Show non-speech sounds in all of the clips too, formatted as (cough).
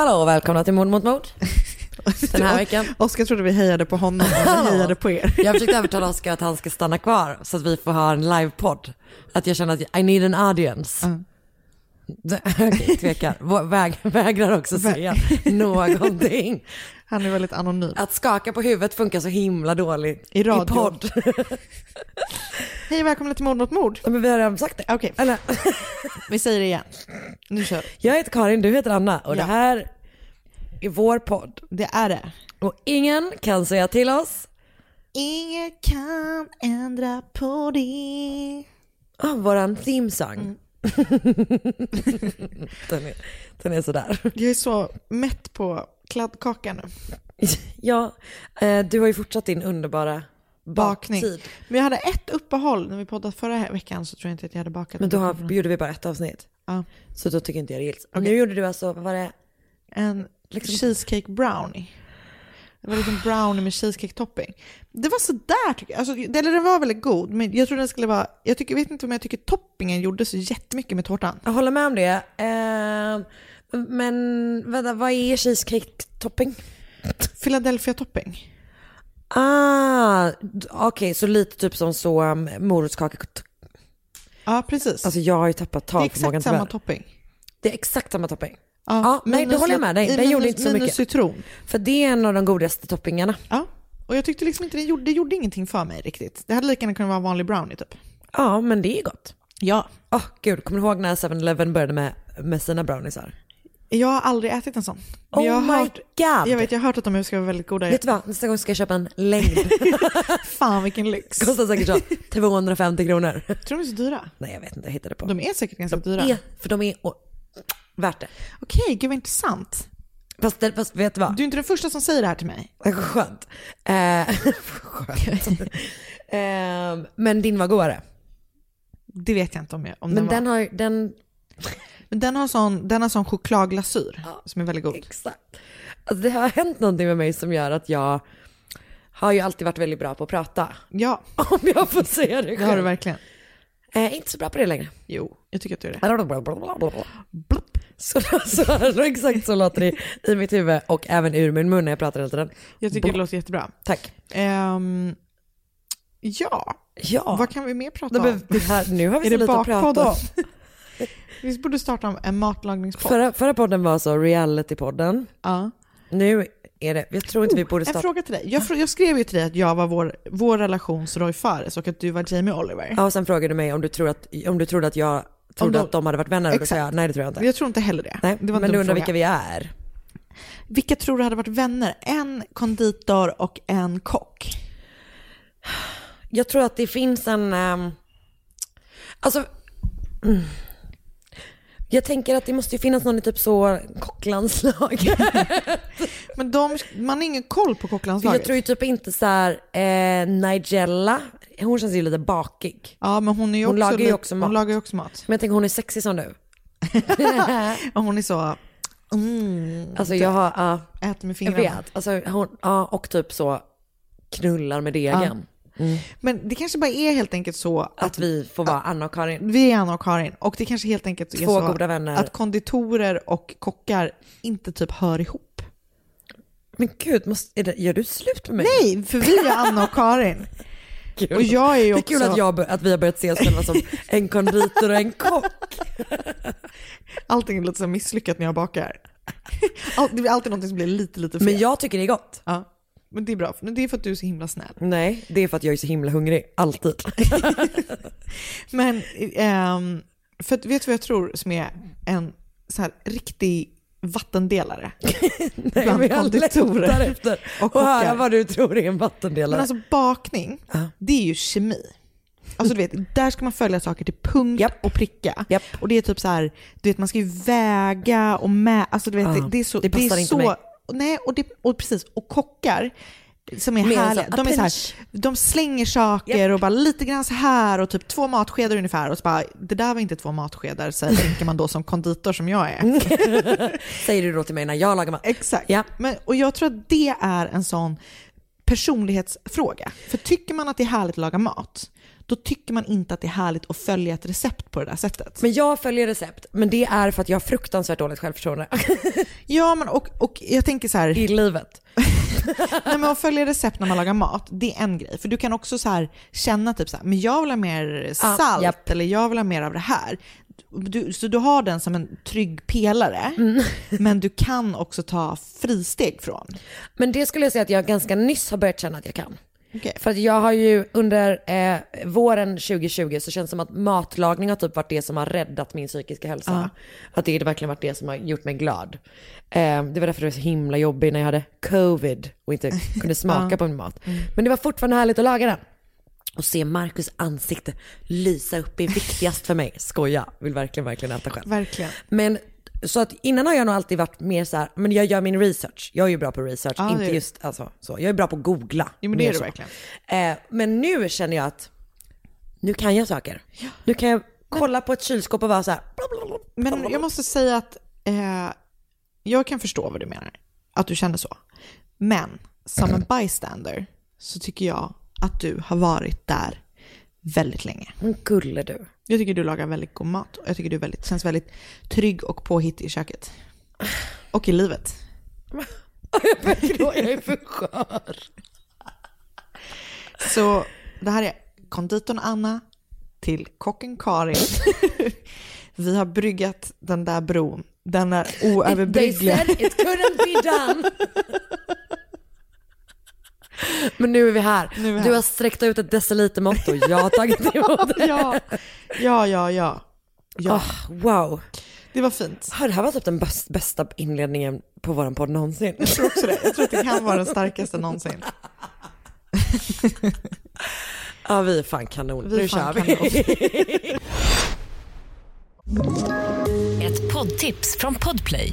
Hallå och välkomna till Mord mot mord. (laughs) Den här veckan. Oskar trodde vi hejade på honom och vi hejade på er. Jag försökte övertala Oskar att han ska stanna kvar så att vi får ha en livepodd. Att jag känner att I need an audience. Mm. (laughs) Okej, tvekar. Väg, vägrar också säga någonting. (laughs) Han är väldigt anonym. Att skaka på huvudet funkar så himla dåligt I radio. podd. Hej och välkomna till Mord mot mord. Men vi har redan sagt det. Okej, Eller, vi säger det igen. Nu kör jag heter Karin, du heter Anna och det Ja. här är vår podd. Det är det. Och ingen kan säga till oss Inget kan ändra på det. Oh, våran theme song. (laughs) den, är, den är sådär. Jag är så mätt på kladdkaka nu. (laughs) Ja, eh, du har ju fortsatt din underbara Bakning. baktid. Men jag hade ett uppehåll när vi poddade förra veckan så tror jag inte att jag hade bakat. Men då har, gjorde vi bara ett avsnitt. Ja. Så då tycker inte jag det gills. Nu gjorde du alltså, vad var det? En Liksom- cheesecake brownie. Det var liksom brownie med cheesecake topping. Det var sådär tycker jag. Alltså, eller den var väldigt god, men jag trodde den skulle vara... Jag tycker, vet inte om jag tycker toppingen gjorde så jättemycket med tårtan. Jag håller med om det. Eh, men vänta, vad är cheesecake-topping? Philadelphia topping. Ah, okej, så lite typ som så um, morotskaka. Ja, precis. Alltså jag har ju tappat det är talförmågan exakt samma tyvärr. topping. Det är exakt samma topping. Ja, nej, det minus håller jag med dig. Den gjorde inte så mycket. citron. För det är en av de godaste toppingarna. Ja, och jag tyckte liksom inte det gjorde, det gjorde ingenting för mig riktigt. Det hade lika gärna kunnat vara vanlig brownie typ. Ja, men det är gott. Ja. Åh gud, kommer du ihåg när 7-Eleven började med, med sina browniesar? Jag har aldrig ätit en sån. Men Oh jag har my hört, god! Jag vet, jag har hört att de ska vara väldigt goda. Vet du vad, nästa gång ska jag köpa en längd. (laughs) Fan vilken lyx. (laughs) Kostar säkert så 250 kronor. Tror de är så dyra? Nej jag vet inte, jag hittade på. De är säkert ganska dyra. är, för de är värt det. Okej, gud vad intressant. Fast, fast vet du vad? Du är inte den första som säger det här till mig. Skönt. Eh, (laughs) skönt. eh, men din var godare. Det vet jag inte om, jag, om Men den, den har, den, Men den har sån, den har sån chokladglasyr som är väldigt god. exakt. Alltså det har hänt någonting med mig som gör att jag har ju alltid varit väldigt bra på att prata. Ja, (laughs) Om jag får säga det själv. det har du verkligen. Eh, inte så bra på det längre. Jo, jag tycker att du är det. Så, så exakt så låter det i mitt huvud och även ur min mun när jag pratar hela tiden. Jag tycker det låter jättebra. Tack. Ehm, ja, Ja, vad kan vi mer prata det, om? här, nu har vi (laughs) så lite att prata om. (laughs) Vi borde starta en matlagningspodd. Förra, förra podden var så reality-podden. Ja. Nu är det, jag tror inte vi borde En starta. fråga till dig. Jag, jag skrev ju till dig att jag var vår, vår relations Roy Fares och att du var Jamie Oliver. Ja, och sen frågade du mig om du, tror att, om du trodde att jag trodde de- att de hade varit vänner sa jag Exakt. nej det tror jag inte. Jag tror inte heller det. Nej, det men du undrar fråga. vilka vi är. Vilka tror du hade varit vänner? En konditor och en kock. Jag tror att det finns en, ehm, alltså, mm. Jag tänker att det måste ju finnas någon i typ så kocklandslag. (laughs) Men de, man har ingen koll på kocklandslaget. jag tror ju typ inte så här, eh, Nigella, hon känns ju lite bakig. Ja, men hon är Hon också, lagar ju också Hon mat. lagar ju också mat. Men jag tänker hon är sexig som du. (laughs) Och hon är så, mm, Alltså jag har, ja, äter med jag fingrarna. vet. Alltså hon, ja och typ så knullar med degen. Men det kanske bara är helt enkelt så att Att vi får vara Anna och Karin. vi är Anna och Karin och det kanske helt enkelt är Två så goda vänner. att konditorer och kockar inte typ hör ihop. Men gud, måste, är det, gör du slut med mig? Nej, för vi är Anna och Karin. (laughs) Kul. Och jag är ju Det är också... kul att, jag, att vi har börjat se oss själva som en konditor och en kock. (laughs) Allting är lite så misslyckat när jag bakar. (laughs) Det blir alltid något som blir lite, lite fel. Men jag tycker det är gott. Ja. Men det är bra, men det är för att du är så himla snäll. Nej, det är för att jag är så himla hungrig. Alltid. (laughs) Men, ehm, för att, vet du vad jag tror som är en så här riktig vattendelare? (laughs) Nej, Bland men jag längtar efter (laughs) och och höra vad du tror är en vattendelare. Men alltså bakning, det är ju kemi. Alltså du vet, där ska man följa saker till punkt Japp. och pricka. Japp. Och det är typ så här, du vet man ska ju väga och mä, alltså du vet, Ja, det, det är så, det passar är inte så, mig. Nej, och, det, och precis, och kockar som är härliga, de är så här, de slänger saker och bara lite grann så här och typ två matskedar ungefär och så bara, det där var inte två matskedar, så tänker man då som konditor som jag är. (laughs) Säger du då till mig när jag lagar mat. Exakt. Ja. Men, och jag tror att det är en sån personlighetsfråga. För tycker man att det är härligt att laga mat, då tycker man inte att det är härligt att följa ett recept på det där sättet. Men jag följer recept, men det är för att jag har fruktansvärt dåligt självförtroende Ja, men och, och jag tänker så här, i livet. (laughs) nej, men att följa recept när man lagar mat, det är en grej. För du kan också så här känna typ så här, men jag vill ha mer salt japp. eller jag vill ha mer av det här. Du, så du har den som en trygg pelare, Mm. (laughs) men du kan också ta fristeg från. Men det skulle jag säga att jag ganska nyss har börjat känna att jag kan. Okej. För att jag har ju under eh, våren 2020 så känns det som att matlagning har typ varit det som har räddat min psykiska hälsa. Att det har verkligen varit det som har gjort mig glad. Eh, det var därför det var så himla jobbigt när jag hade covid och inte (laughs) kunde smaka på min mat. Men det var fortfarande härligt att laga den. Och se Marcus ansikte lysa upp är viktigast för mig. Skoja, vill verkligen, verkligen äta själv. Verkligen. Men så att innan har jag nog alltid varit mer så här, men jag gör min research. Jag är ju bra på research, Ja, det inte just alltså så. Jag är bra på att googla. Jo, men det är du så. verkligen. Eh, men nu känner jag att nu kan jag saker. Nu kan jag kolla på ett kylskåp och vara så här. Men jag måste säga att eh, jag kan förstå vad du menar, att du känner så. Men som en bystander så tycker jag att du har varit där väldigt länge. Men gulle du. Jag tycker du lagar väldigt god mat och jag tycker du är väldigt, känns väldigt trygg och påhittig i köket. Och i livet. (laughs) jag är för skör. Så det här är konditorn Anna till kocken Karin. (laughs) Vi har bryggat den där bron. Den är They oöverbryggliga. said it couldn't be done. (laughs) (laughs) Men nu är vi här. Är vi Du här. har sträckt ut ett decilitermått och jag har (laughs) tagit emot det. ja, ja, ja, ja. ja. Ah, wow. Det var fint. Ah, Det här var typ den bäst, bästa inledningen på våran podd någonsin. Jag tror också det. Jag tror att det kan vara den starkaste någonsin. Ja, vi är fan kanon. Vi nu fan kör vi. (laughs) Ett poddtips från Podplay.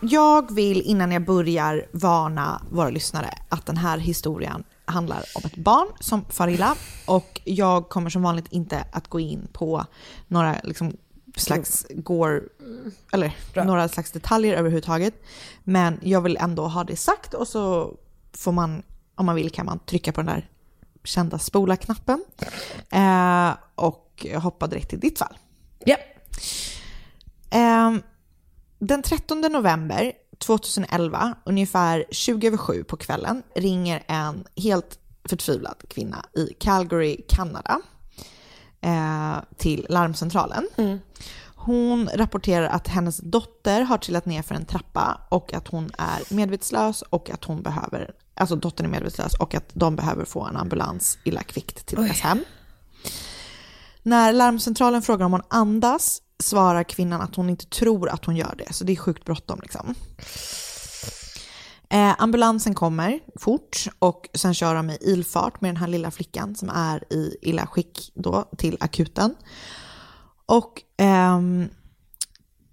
Jag vill innan jag börjar varna våra lyssnare att den här historien handlar om ett barn som far illa och jag kommer som vanligt inte att gå in på några liksom slags går eller några slags detaljer överhuvudtaget. Men jag vill ändå ha det sagt och så får man, om man vill kan man trycka på den där kända spola-knappen eh, och hoppa direkt till ditt fall. Ja. Ehm, den 13 november 2011, ungefär 20 över 7 på kvällen, ringer en helt förtvivlad kvinna i Calgary, Kanada. eh, till larmcentralen. Hon rapporterar att hennes dotter har trillat ner för en trappa och att hon är medvetslös och att hon behöver, alltså dottern är medvetslös och att de behöver få en ambulans illa kvickt till deras hem. När larmcentralen frågar om hon andas svarar kvinnan att hon inte tror att hon gör det, så det är sjukt bråttom liksom. Eh, ambulansen kommer fort och sen kör de i ilfart med den här lilla flickan som är i illa skick då till akuten. Och eh,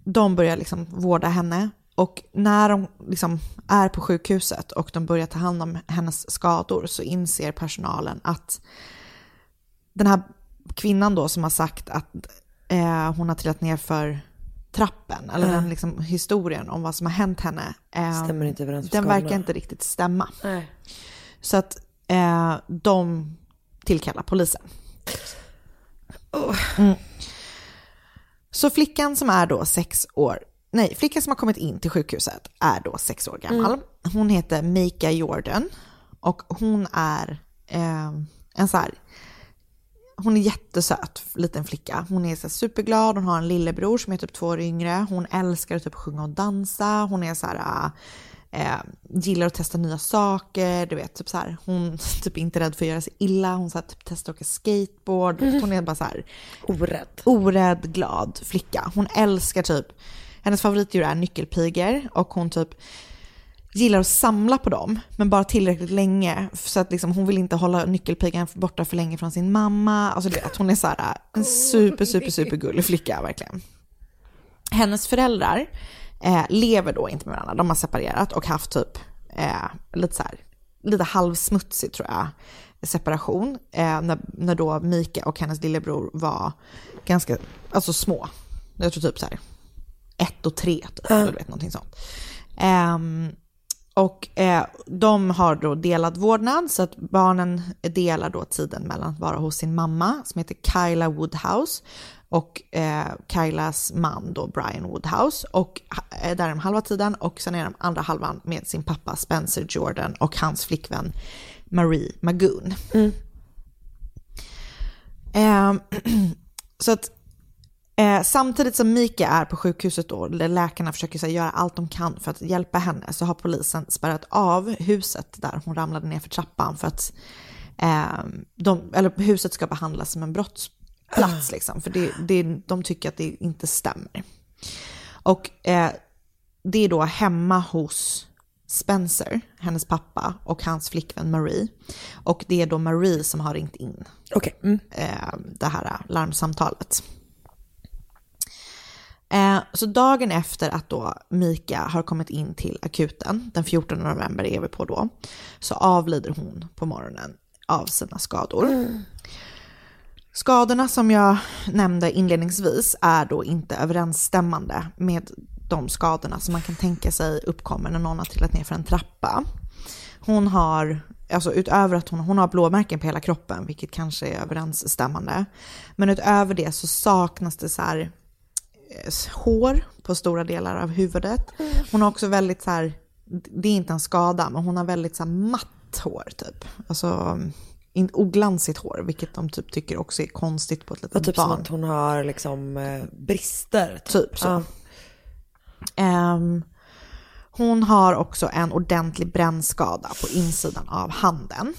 de börjar liksom vårda henne. Och när de liksom är på sjukhuset och de börjar ta hand om hennes skador så inser personalen att den här kvinnan då som har sagt att eh, hon har trillat ner för trappen, eller Ja. den liksom historien om vad som har hänt henne. eh, Stämmer inte överens Den verkar inte riktigt stämma. Nej. Så att eh, de tillkallar polisen. Mm. Så flickan som är då sex år, nej, flickan som har kommit in till sjukhuset är då sex år gammal. Mm. Hon heter Mika Jordan och hon är eh, en så här, hon är jättesöt liten flicka. Hon är så superglad, hon har en lillebror som är typ två år yngre. Hon älskar att typ sjunga och dansa. Hon är så här, eh, gillar att testa nya saker. Du vet, typ så här, hon (laughs) typ inte rädd för att göra sig illa. Hon så här, typ testar att åka skateboard. Hon är bara så här orädd. orädd, glad flicka. Hon älskar typ, hennes favoritdjur är nyckelpigor och hon typ gillar att samla på dem, men bara tillräckligt länge. Så att liksom, hon vill inte hålla nyckelpigan borta för länge från sin mamma. Alltså du vet, hon är så här, en super, super, super gullig flicka verkligen. Hennes föräldrar eh, lever då inte med varandra, de har separerat och haft typ eh, lite så här, lite halvsmutsig tror jag, separation. Eh, när, när då Mika och hennes lillebror var ganska, alltså små. Jag tror typ så här ett och tre, typ, du vet någonting sånt. Ehm, och eh, de har då delad vårdnad så att barnen delar då tiden mellan att vara hos sin mamma som heter Kyla Woodhouse och eh, Kylas man då Brian Woodhouse och eh, där är de halva tiden och sen är de andra halvan med sin pappa Spencer Jordan och hans flickvän Marie Magoon. Ehm, (clears throat) så att Eh, samtidigt som Mika är på sjukhuset där läkarna försöker här, göra allt de kan för att hjälpa henne, så har polisen spärrat av huset där hon ramlade ner för trappan för att eh, de, eller huset ska behandlas som en brottsplats (sighs) liksom, för det, det, de tycker att det inte stämmer. Och eh, det är då hemma hos Spencer, hennes pappa, och hans flickvän Marie. Och det är då Marie som har ringt in eh, det här larmsamtalet. Eh, så dagen efter att då Mika har kommit in till akuten, den 14 november är vi på då, så avlider hon på morgonen av sina skador. Skadorna som jag nämnde inledningsvis är då inte överensstämmande med de skadorna som man kan tänka sig uppkommer när någon har trillat ner för en trappa. Hon har, alltså utöver att hon, hon har blåmärken på hela kroppen, vilket kanske är överensstämmande. Men utöver det så saknas det så här hår på stora delar av huvudet. Hon har också väldigt så här, det är inte en skada, men hon har väldigt så här matt hår typ. Alltså in, oglansigt hår, vilket de typ tycker också är konstigt på ett litet Och typ som barn. att hon har liksom eh, brister. Typ så. Ja. Ehm, hon har också en ordentlig brännskada på insidan av handen.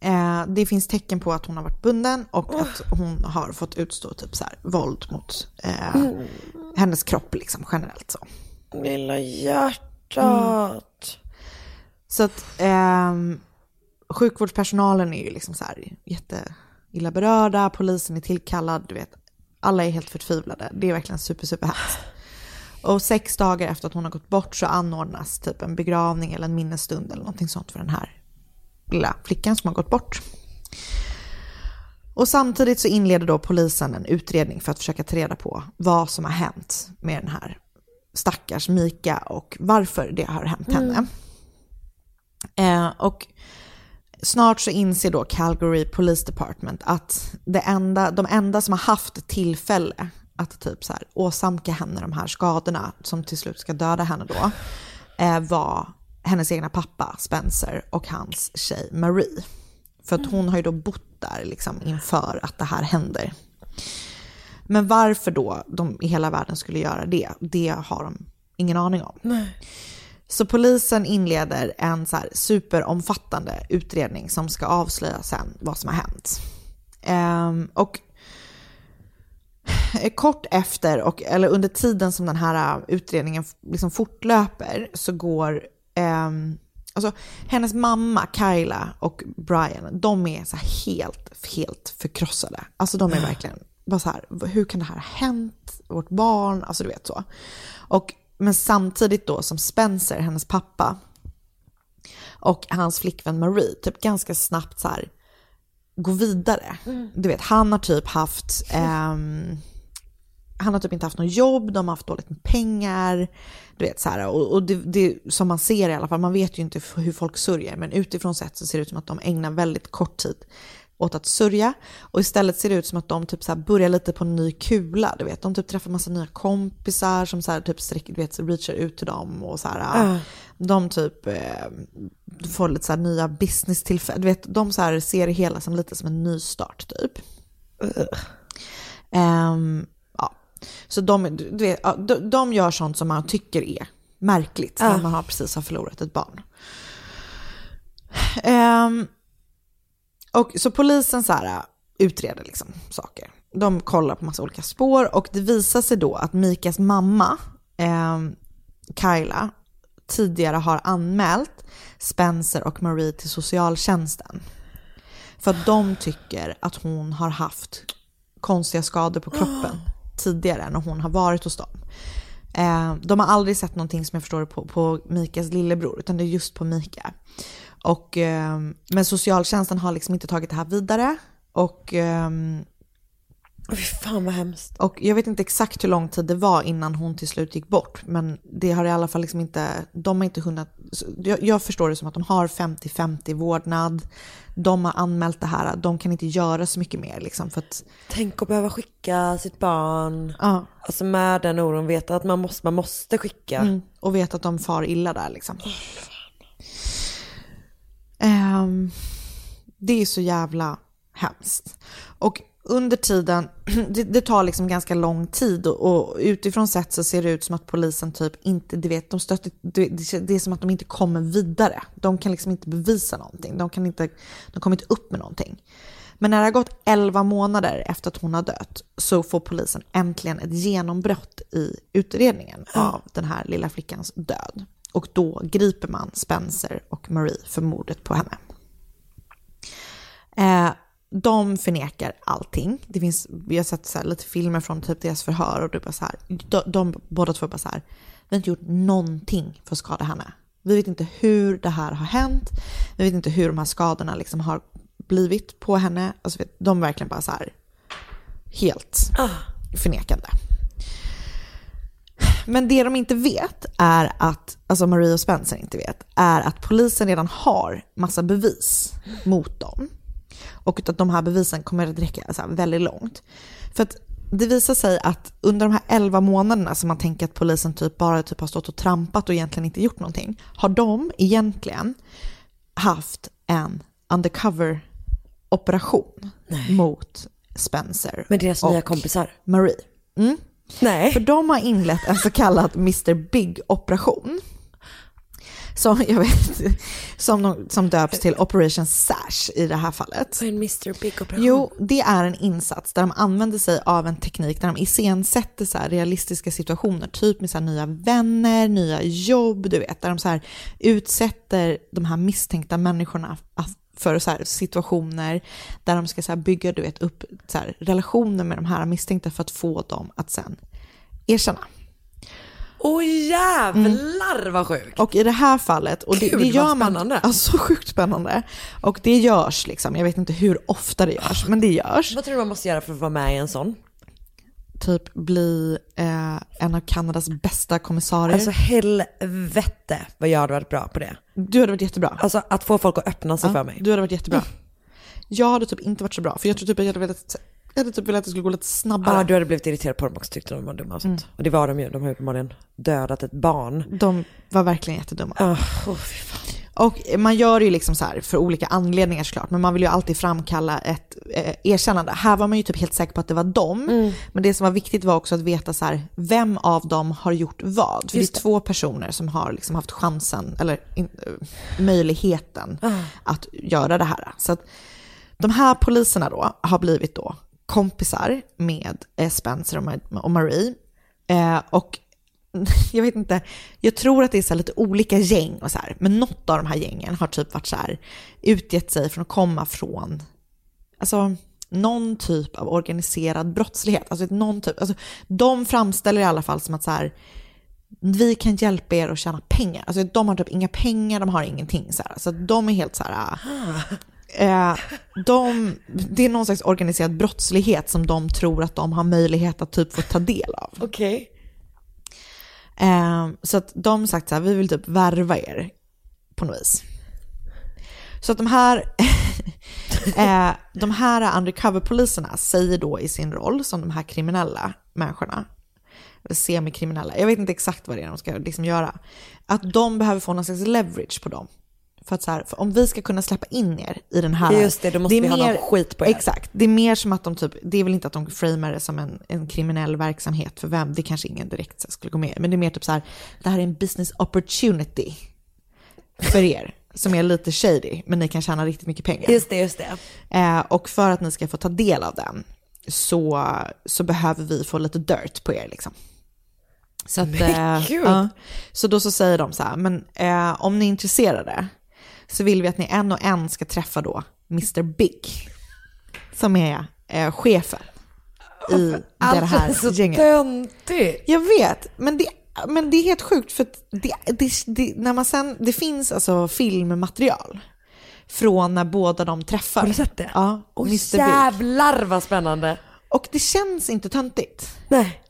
Eh, det finns tecken på att hon har varit bunden och att hon har fått utstå typ så här, våld mot eh, hennes kropp liksom generellt så. Lilla hjärtat. Så att ehm, sjukvårdspersonalen är ju liksom så här jätte illa berörda, polisen är tillkallad, du vet. Alla är helt förtvivlade. Det är verkligen super, super hemskt. Och sex dagar efter att hon har gått bort så anordnas typ en begravning eller en minnesstund eller någonting sånt för den här lilla flickan som har gått bort. Och samtidigt så inleder då polisen en utredning för att försöka ta reda på vad som har hänt med den här stackars Mika och varför det har hänt henne. Eh, och snart så inser då Calgary Police Department att det enda, de enda som har haft tillfälle att typ så här åsamka henne de här skadorna som till slut ska döda henne då eh, var hennes egna pappa Spencer och hans tjej Marie. För att hon har ju då bott där liksom inför att det här händer. Men varför då de i hela världen skulle göra det, det har de ingen aning om. Nej. Så polisen inleder en så här superomfattande utredning som ska avslöja sen vad som har hänt. Ehm, och kort efter, och, eller under tiden som den här utredningen liksom fortlöper, så går ehm, Alltså hennes mamma Kyla och Brian, de är så här helt, helt förkrossade. Alltså de är verkligen bara så här, hur kan det här ha hänt? Vårt barn, alltså du vet så. Och, men samtidigt då som Spencer, hennes pappa, och hans flickvän Marie, typ ganska snabbt så här, gå vidare. Du vet, han har typ haft, ehm, han har typ inte haft något jobb, de har haft dåligt med pengar. Du vet så här, och, och det, det, som man ser i alla fall, man vet ju inte hur folk sörjer, men utifrån sett så ser det ut som att de ägnar väldigt kort tid åt att sörja. Och istället ser det ut som att de typ så börjar lite på en ny kula, du vet. De typ träffar massa nya kompisar som så typ sträcker, du vet, så reachar ut till dem och så här. Ja. De typ eh, får lite så nya business-tillfällen. Du vet, de så här ser det hela som lite som en nystart typ. Ehm, ja. Så de, du vet, de, de gör sånt som man tycker är märkligt när man har precis har förlorat ett barn. Ehm, och så polisen så här, utreder liksom saker. De kollar på massa olika spår och det visar sig då att Mikas mamma, eh, Kyla, tidigare har anmält Spencer och Marie till socialtjänsten. För att de tycker att hon har haft konstiga skador på kroppen (gasps) tidigare när hon har varit hos dem. Eh, de har aldrig sett någonting som jag förstår det på, på Mikas lillebror, utan det är just på Mika. Och, eh, men socialtjänsten har liksom inte tagit det här vidare. Och, ehm, Fy fan vad hemskt. och jag vet inte exakt hur lång tid det var innan hon till slut gick bort. Men det har i alla fall liksom inte, de har inte hunnit, jag, jag förstår det som att de har 50-50 vårdnad. De har anmält det här, de kan inte göra så mycket mer liksom för att, Tänk att behöva skicka sitt barn. ja. Alltså med den oron, veta att man måste, man måste skicka. Mm, och vet att de far illa där liksom. Ehm, det är så jävla hemskt. Och under tiden, (clears throat) det, det tar liksom ganska lång tid och, och utifrån sett så ser det ut som att polisen typ inte, du vet, de stöter, det, det, är som att de inte kommer vidare. De kan liksom inte bevisa någonting. De, kan inte, de kommer inte upp med någonting. Men när det har gått 11 månader efter att hon har dött så får polisen äntligen ett genombrott i utredningen av den här lilla flickans död. Och då griper man Spencer och Marie för mordet på henne. Eh, de förnekar allting. Det finns, vi har sett så lite filmer från typ deras förhör och det bara så här, de, de båda två bara så här, vi har inte gjort någonting för att skada henne. Vi vet inte hur det här har hänt, vi vet inte hur de här skadorna liksom har blivit på henne. Alltså, vet- de är verkligen bara så här, helt förnekande. Men det de inte vet är att, alltså Marie och Spencer inte vet, är att polisen redan har massa bevis mot dem. Och att de här bevisen kommer att räcka så väldigt långt. För att det visar sig att under de här 11 månaderna som man tänker att polisen typ bara typ har stått och trampat och egentligen inte gjort någonting, har de egentligen haft en undercover operation mot Spencer Med deras nya och kompisar. Marie. Mm. Nej. För de har inlett en så kallad Mr Big-operation. Som, jag vet, som, som döps till Operation Sash i det här fallet. Är en Mr Big operation? Jo, det är en insats där de använder sig av en teknik där de iscensätter så realistiska situationer, typ med så nya vänner, nya jobb, du vet, där de så utsätter de här misstänkta människorna för så situationer där de ska så bygga du vet, upp så relationer med de här misstänkta för att få dem att sen erkänna. Åh jävlar vad sjukt. Och i det här fallet, och det, Gud, det gör man, spännande. alltså (laughs) sjukt spännande. Och det görs liksom, jag vet inte hur ofta det görs, men det görs. Vad tror du man måste göra för att vara med i en sån? Typ bli eh, en av Kanadas bästa kommissarier. Alltså helvete vad jag hade varit bra på det. du hade varit jättebra. Alltså att få folk att öppna sig Ja, för mig. Du hade varit jättebra. Jag hade typ inte varit så bra, för jag tror typ att jag hade velat, jag hade typ velat att det skulle gå lite snabbare. Ja, du hade blivit irriterad på dem också, tyckte de var dumma och sånt. Och det var de ju, de har ju uppenbarligen dödat ett barn. De var verkligen jättedumma. Oh, oh. Och man gör ju liksom så här för olika anledningar såklart, men man vill ju alltid framkalla ett eh, erkännande. Här var man ju typ helt säker på att det var dem, Mm. men det som var viktigt var också att veta så här, vem av dem har gjort vad. För Just det är två personer som har liksom haft chansen, eller in, eh, möjligheten Ah. att göra det här. Så att de här poliserna då har blivit då kompisar med eh, Spencer och Marie. Eh, och (laughs) jag vet inte, jag tror att det är så lite olika gäng och så här, men något av de här gängen har typ varit så här utgett sig från att komma från, alltså någon typ av organiserad brottslighet. Alltså någon typ, alltså de framställer i alla fall som att så här, vi kan hjälpa er att tjäna pengar. Alltså de har typ inga pengar, de har ingenting så här. Så de är helt så här, ah. Ah. Eh, de, det är någon slags organiserad brottslighet som de tror att de har möjlighet att typ få ta del av. Okej. Eh, så att de har sagt så här, vi vill typ värva er på något vis. Så att de här, (laughs) eh, de här undercover-poliserna säger då i sin roll som de här kriminella människorna, semikriminella, jag vet inte exakt vad det är de ska liksom göra, att de behöver få någon slags leverage på dem. För att så här, för om vi ska kunna släppa in er i den här... Just det, då måste vi ha någon skit på er. Exakt. Det är mer som att de typ, det är väl inte att de framar det som en, en kriminell verksamhet för vem, det kanske ingen direkt skulle gå med Men det är mer typ så här, det här är en business opportunity för er som är lite shady, men ni kan tjäna riktigt mycket pengar. Just det, just det. Eh, och för att ni ska få ta del av den så, så behöver vi få lite dirt på er liksom. Så, att, eh, ja. så då så säger de så här, men eh, om ni är intresserade så vill vi att ni en och en ska träffa då Mr Big, som är eh, chefen i det Allt här är så gänget. töntigt. Jag vet, men det, men det är helt sjukt för det, det, det, när man sen, det finns alltså filmmaterial från när båda de träffar. Har du sett det? Ja, Åh Mr Big. jävlar vad spännande. Och det känns inte töntigt. Nej.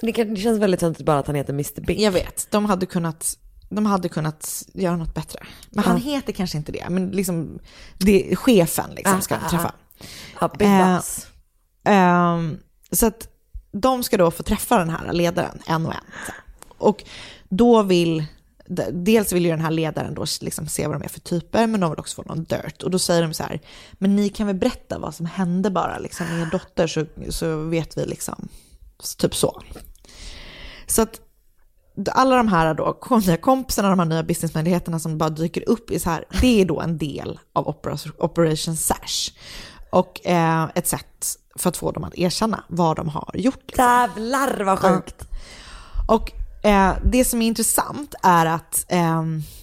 Det, kan, det känns väldigt töntigt bara att han heter Mr Big. Jag vet, de hade kunnat, de hade kunnat göra något bättre. Men han Ja. heter kanske inte det, men liksom, det är chefen liksom ska Ah, ah, träffa. Ja, Big Eh. Ehm, så att de ska då få träffa den här ledaren en och en. Och då vill, dels vill ju den här ledaren då liksom se vad de är för typer, men de vill också få någon dirt. Och då säger de så här, men ni kan väl berätta vad som hände bara liksom med er dotter så, så vet vi liksom, typ så. Så att alla de här då, nya kompisarna, de här nya businessmöjligheterna som bara dyker upp i så här, det är då en del av Opera- Operation Sash. Och eh, ett sätt för att få dem att erkänna vad de har gjort. liksom. Jävlar vad sjukt. Och eh, det som är intressant är att eh,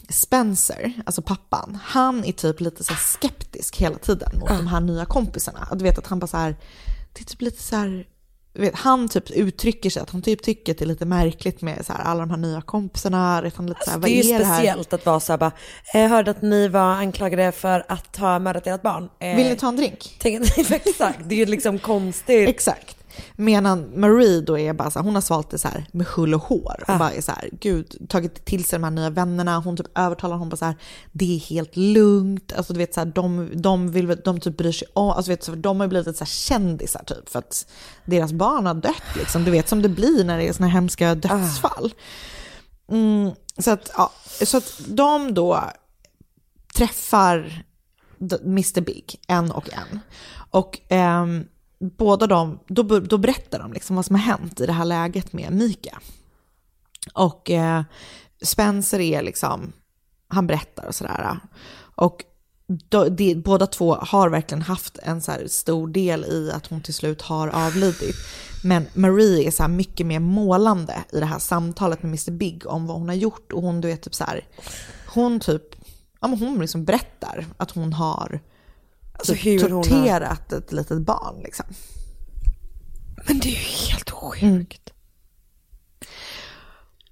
Spencer, alltså pappan, han är typ lite så skeptisk hela tiden mot de här nya kompisarna. Du vet att han bara så här, det är typ lite så här, vet, han typ uttrycker sig att han typ tycker att det är lite märkligt med så här, alla de här nya kompisarna. Vet han lite så här, vad det är ju är det här? speciellt att vara så här bara, jag hörde att ni var anklagade för att ha mördat ert barn. Eh, Vill ni ta en drink? Tänk, (laughs) exakt, det är ju liksom konstigt. Exakt. Medan Marie då är bara så här, hon har svalt det så här med hull och hår. Och bara är så här, gud, tagit till sig de här nya vännerna. Hon typ övertalar honom bara så här, det är helt lugnt. Alltså du vet så här, de, de vill, de typ bryr sig om, alltså vet, så de har ju blivit så här kändisar typ. För att deras barn har dött liksom. Du vet som det blir när det är såna här hemska dödsfall. Mm, så, att, ja, så att de då träffar Mr Big, en och en. Och ehm, båda de, då, då berättar de liksom vad som har hänt i det här läget med Mika. Och eh, Spencer är liksom, han berättar och sådär. Och då, de, båda två har verkligen haft en så här stor del i att hon till slut har avlidit. Men Marie är så här mycket mer målande i det här samtalet med Mr Big om vad hon har gjort. Och hon, du vet, typ så här, hon typ, ja men hon liksom berättar att hon har Alltså typ hur hon har- torterat ett litet barn liksom. Men det är ju helt sjukt. Mm.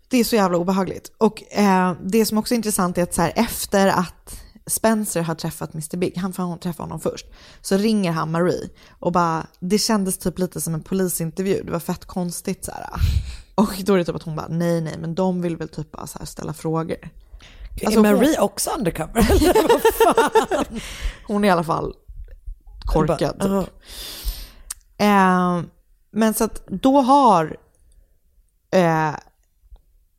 Det är så jävla obehagligt. Och eh, det som också är intressant är att så här, efter att Spencer har träffat Mr Big, han får träffa honom först, så ringer han Marie och bara, det kändes typ lite som en polisintervju, det var fett konstigt så här. Och då är det typ att hon bara, nej nej, men de vill väl typ bara så här ställa frågor. Alltså, är hon- Marie också undercover? Eller vad fan? (laughs) Hon är i alla fall korkad. Bara, Typ. Eh, men så att då har eh,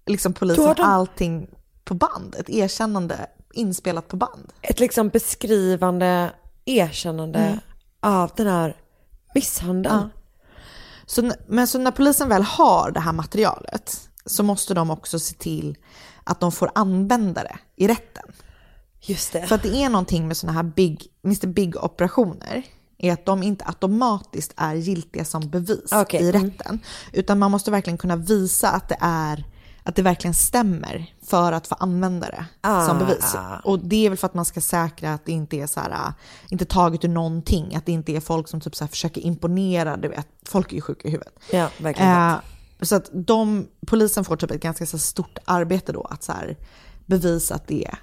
liksom polisen har de- allting på band. Ett erkännande inspelat på band. Ett liksom beskrivande erkännande Mm. av den här misshandeln. Så, n- men så när polisen väl har det här materialet så måste de också se till att de får använda det i rätten. Just det. För att det är någonting med sådana här big, Mr Big operationer är att de inte automatiskt är giltiga som bevis Okej, i mm. rätten. Utan man måste verkligen kunna visa att det är att det verkligen stämmer för att få använda det som Ah. bevis. Och det är väl för att man ska säkra att det inte är så här, äh, inte taget ur någonting, att det inte är folk som typ så försöker imponera, du vet, folk är ju sjuka i huvudet. Ja, verkligen. Eh, så att de, polisen får typ ett ganska så stort arbete då att så här bevisa att det är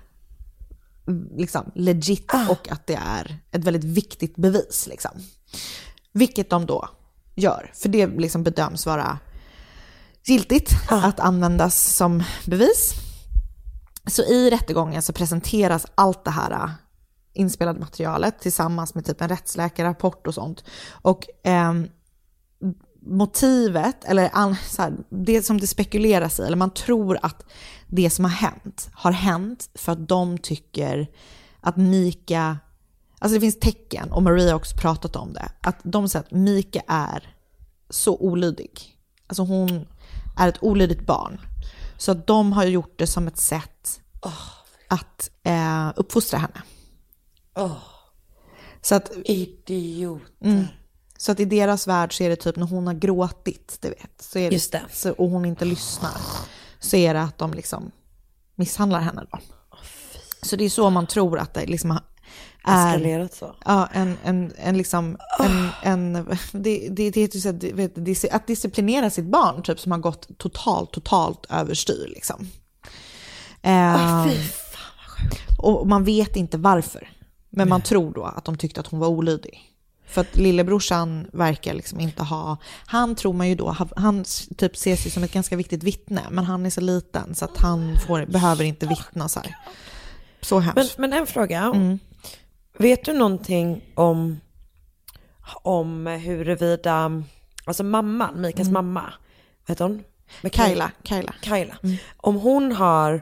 liksom legit och att det är ett väldigt viktigt bevis. Liksom. Vilket de då gör, för det liksom bedöms vara giltigt att användas som bevis. Så i rättegången så presenteras allt det här äh, inspelade materialet tillsammans med typ en rättsläkarrapport och sånt. Och ehm, motivet, eller så här, det som det spekuleras i, eller man tror att det som har hänt, har hänt för att de tycker att Mika, alltså det finns tecken, och Maria har också pratat om det, att de säger att Mika är så olydig. Alltså hon är ett olydigt barn. Så att de har gjort det som ett sätt att eh, uppfostra henne. Så att, Idiot. mm, så att i deras värld så är det typ när hon har gråtit, du vet, så är det, Just det. Så, och hon inte lyssnar, så är det att de liksom misshandlar henne då. Så det är så man tror att det liksom är... Eskalerat så. Ja, en, en, en liksom, en, en, det, det, det heter ju vet, att disciplinera sitt barn, typ som har gått totalt, totalt överstyr liksom. Eh, och man vet inte varför. Men man tror då att de tyckte att hon var olydig. För att lillebrorsan verkar liksom inte ha, han tror man ju då, han- typ ses sig som ett ganska viktigt vittne, men han är så liten så att han får, behöver inte vittna så här. Så Men, hemskt. men en fråga. Mm. Vet du någonting om, om huruvida, alltså mamman, Mikas mamma, vad heter hon? Med Kaila, Kaila. Kaila. Om hon har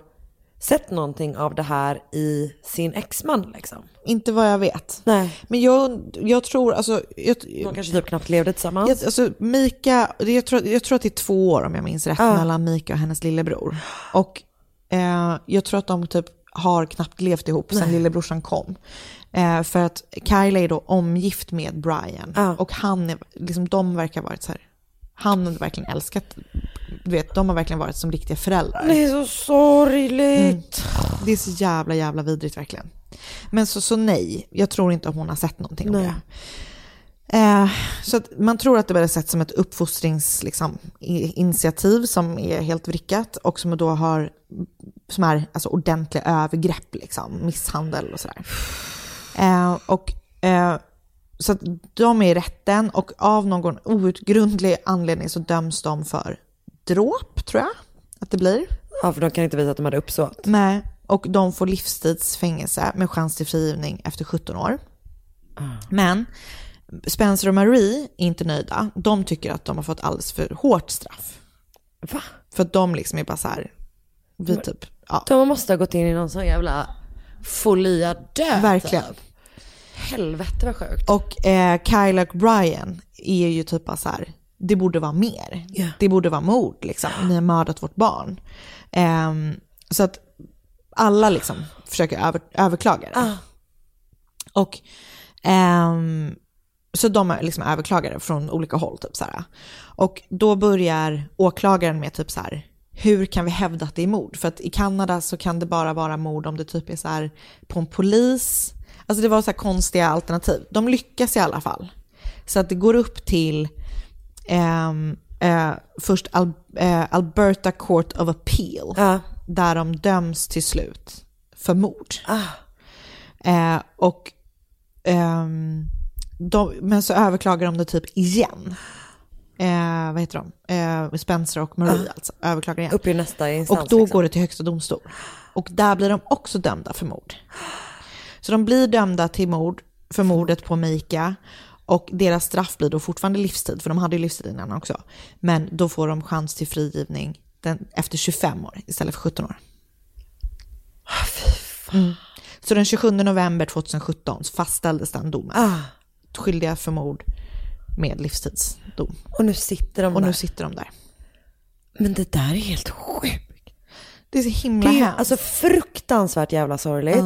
sett någonting av det här i sin exman liksom? Inte vad jag vet. Nej. Men jag, jag tror, alltså, jag, De kanske typ knappt levde tillsammans. jag, alltså Mika, jag tror, jag tror att det är två år om jag minns rätt Ja. mellan Mika och hennes lillebror. Och eh, jag tror att de typ har knappt levt ihop sen lillebrorsan kom. Eh, för att Kyle är då omgift med Brian. Ja. Och han är, liksom, de verkar ha varit så här, han har verkligen älskat, du vet, de har verkligen varit som riktiga föräldrar. Det är så sorgligt. Det är så jävla, jävla vidrigt verkligen. Men så, så nej, jag tror inte att hon har sett någonting om Nej. det. Eh, så man tror att det är sett som ett uppfostringsinitiativ liksom, initiativ som är helt vrickat och som då har som är alltså, ordentliga övergrepp, liksom, misshandel och sådär. Eh, och, eh, så de är i rätten och av någon outgrundlig anledning så döms de för dråp, tror jag att det blir. Ja, för de kan inte visa att de hade uppsåt. Nej, och de får livstidsfängelse med chans till frigivning efter 17 år. Men Spencer och Marie är inte nöjda. De tycker att de har fått alldeles för hårt straff. Va? För att de liksom är bara så här, vi typ, ja, De måste ha gått in i någon sån jävla folia död. verkligen. typ. Helvete vad sjukt. Och eh, Kyle och Brian är ju typ bara så här, det borde vara mer. Ja. Det borde vara mord liksom. Ni har mördat vårt barn. Ehm, så att alla liksom försöker över, överklaga det. Ah. Och ehm, så de är liksom överklagare från olika håll. Typ så här. Och då börjar åklagaren med typ så här, hur kan vi hävda att det är mord? För att i Kanada så kan det bara vara mord om det typ är så här på en polis. Alltså det var så här konstiga alternativ. De lyckas i alla fall. Så att det går upp till ehm, eh, först Al- eh, Alberta Court of Appeal. Ja. Där de döms till slut för mord. Ah. Eh, och, ehm, de, men så överklagar de det typ igen. Eh, vad heter de? Eh, Spencer och Marie alltså, överklagar igen. Upp i nästa instans. Och då liksom. går det till högsta domstol. Och där blir de också dömda för mord. Så de blir dömda till mord för mordet på Mika. Och deras straff blir då fortfarande livstid, för de hade ju livstid innan också. Men då får de chans till frigivning den, efter 25 år istället för 17 år. Mm. Så den 27 november 2017 fastställdes den domen. Ah. Skyldiga för mord med livstidsdom. Och nu sitter de Och där. nu sitter de där. Men det där är helt sjukt. Det är så himla Det är hemskt. alltså fruktansvärt jävla sorgligt.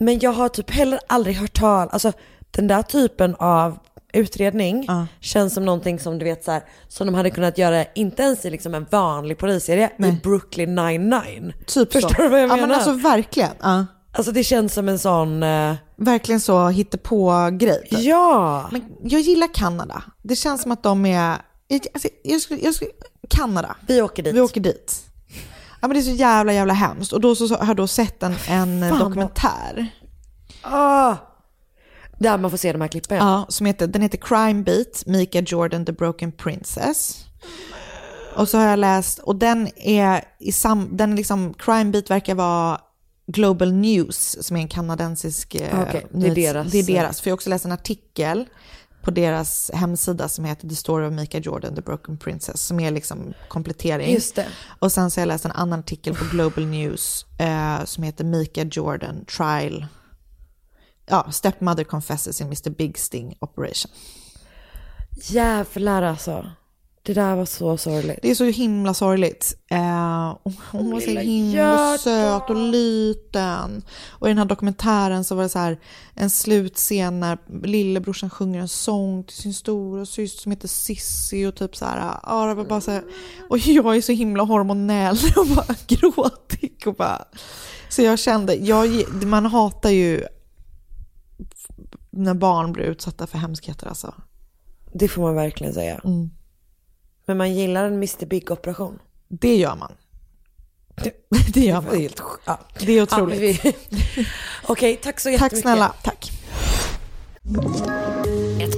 Men jag har typ heller aldrig hört tal, alltså den där typen av utredning känns som någonting som du vet så här, som de hade kunnat göra, inte ens i liksom en vanlig polisserie, i Brooklyn 99. Typ Förstår så. du vad jag ja, menar? men alltså verkligen. Ja. Alltså det känns som en sån... eh, Verkligen så hittepå-grej. typ. Ja! Men jag gillar Kanada. Det känns som att de är... Alltså, jag skulle, jag skulle, Kanada. Vi åker dit. Vi åker dit. Ja men det är så jävla jävla hemskt. Och då så, har jag då sett en, en Fan, dokumentär. Ah, där man får se de här klippen. Ja, som heter, den heter Crime Beat, Mika Jordan the Broken Princess. Och så har jag läst, och den är i sam, den är liksom, Crime Beat verkar vara Global News, som är en kanadensisk eh, Okej, det är deras, Det är deras, för jag har också läst en artikel på deras hemsida som heter The Story of Mika Jordan, The Broken Princess, som är liksom komplettering. Just det. Och sen så har jag läst en annan artikel på Global News eh, som heter Mika Jordan Trial. Ja, Stepmother confesses in Mr Big Sting Operation. Jävlar alltså. Det där var så sorgligt. Det är så himla sorgligt. Eh, hon var så himla hjärta. söt och liten. Och i den här dokumentären så var det så här en slutscen när lillebrorsan sjunger en sång till sin stora syster som heter Sissi och typ så här, ja det var bara så här, och jag är så himla hormonell (laughs) och bara gråtig och bara, så jag kände, jag, man hatar ju när barn blir utsatta för hemskheter alltså. Det får man verkligen säga. Mm. Men man gillar en Mr Big-operation. Det gör man. (laughs) (laughs) Det gör Det är man. helt ja. Det är otroligt. Ja, vi- (laughs) Okej, tack så jättemycket. Tack snälla, tack.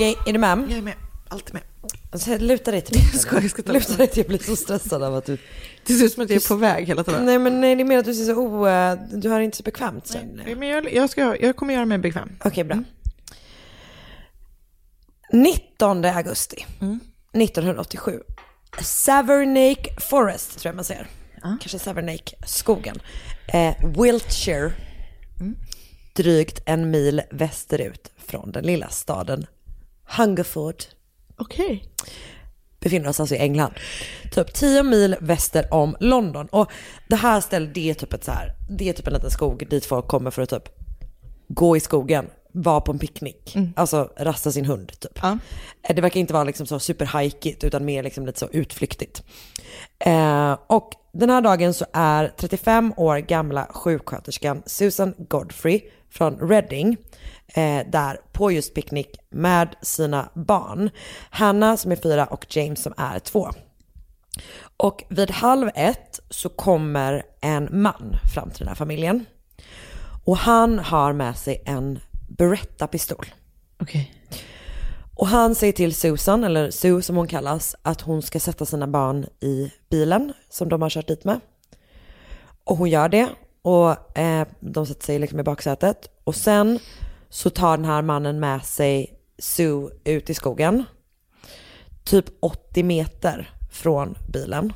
Okej, är du med? Jag är med. Alltid med. Alltså, luta dig till (laughs) mig. Jag ska- jag ska ta- luta dig till jag blir så stressad av att du... Det ser ut som att jag är på väg hela tiden. Nej men nej, det är mer att du ser så o... eh, Du har inte så bekvämt sen. Nej, men jag, jag, ska, jag kommer göra mig bekväm. Okej, bra. 19 augusti 1987. Savernake Forest tror jag man säger. Kanske Savernake-skogen. Eh, Wiltshire. Drygt en mil västerut från den lilla staden Hungerford. Okej. Befinner oss alltså i England. Typ 10 mil väster om London. Och det här stället, det är typ ett så här, det är typ en liten skog dit folk kommer för att typ gå i skogen, vara på en picknick, alltså rasta sin hund typ. Eh, Det verkar inte vara liksom så superhajkigt utan mer liksom lite så utflyktigt. Eh, och den här dagen så är 35 år gamla sjuksköterskan Susan Godfrey från Reading eh, där på just picknick med sina barn. Hanna som är fyra och James som är två. Och vid halv ett så kommer en man fram till den här familjen. Och han har med sig en Beretta-pistol. Okej. Och han säger till Susan, eller Sue som hon kallas, att hon ska sätta sina barn i bilen som de har kört dit med. Och hon gör det och eh, de sätter sig liksom i baksätet. Och sen så tar den här mannen med sig Sue ut i skogen. Typ 80 meter från bilen.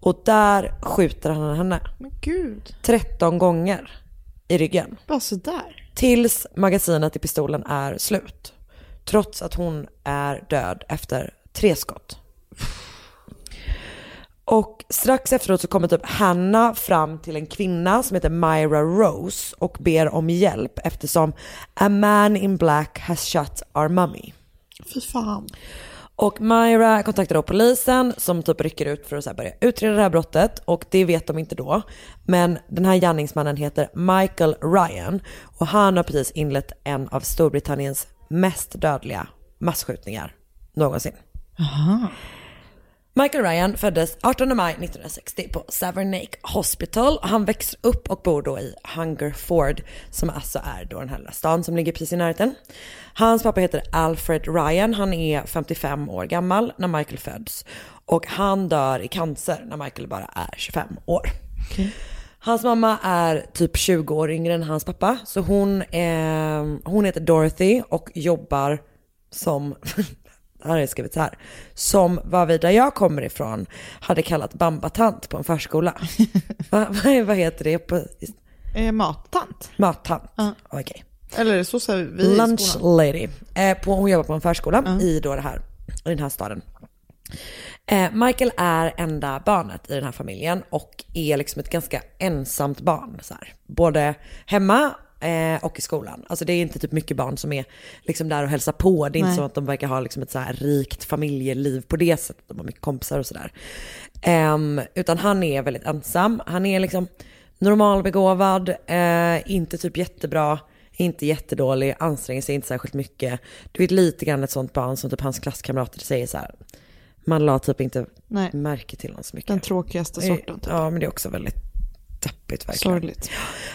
Och där skjuter han henne. Men gud. 13 gånger i ryggen. Bara sådär. Tills magasinet i pistolen är slut. Trots att hon är död efter tre skott. Och strax efteråt så kommer typ Hanna fram till en kvinna som heter Myra Rose och ber om hjälp eftersom a man in black has shot our mummy. Fy fan. Och Myra kontaktar då polisen som typ rycker ut för att så börja utreda det här brottet och det vet de inte då. Men den här gärningsmannen heter Michael Ryan och han har precis inlett en av Storbritanniens mest dödliga massskjutningar någonsin. Aha. Michael Ryan föddes 18 maj 1960 på Savernake Hospital. Han växer upp och bor då i Hungerford som alltså är då den här lilla stan som ligger precis i närheten. Hans pappa heter Alfred Ryan, han är 55 år gammal när Michael föds och han dör i cancer när Michael bara är 25 år. Hans mamma är typ 20 år yngre än hans pappa så hon, eh, hon heter Dorothy och jobbar som här har jag skrivit så här, som vad vi där jag kommer ifrån hade kallat bambatant på en förskola. (laughs) Va, vad, vad heter det? På, Eh, mattant. mattant, okej. Eller så säger vi i Lunch skolan. lady. Eh, på, hon jobbar på en förskola i, då det här, i den här staden. Eh, Michael är enda barnet i den här familjen och är liksom ett ganska ensamt barn. Så här. Både hemma eh, och i skolan. Alltså det är inte typ mycket barn som är liksom där och hälsar på. Det är inte Nej. så att de verkar ha liksom ett så här rikt familjeliv på det sättet. De har mycket kompisar och sådär. Ehm, utan han är väldigt ensam. Han är liksom normalbegåvad, eh, inte typ jättebra, inte jättedålig, anstränger sig inte särskilt mycket. Du vet lite grann ett sånt barn som typ hans klasskamrater säger så här. Man la typ inte Nej. märke till honom så mycket. Den tråkigaste sorten. Typ. Ja, men det är också väldigt deppigt verkligen. Sorgligt.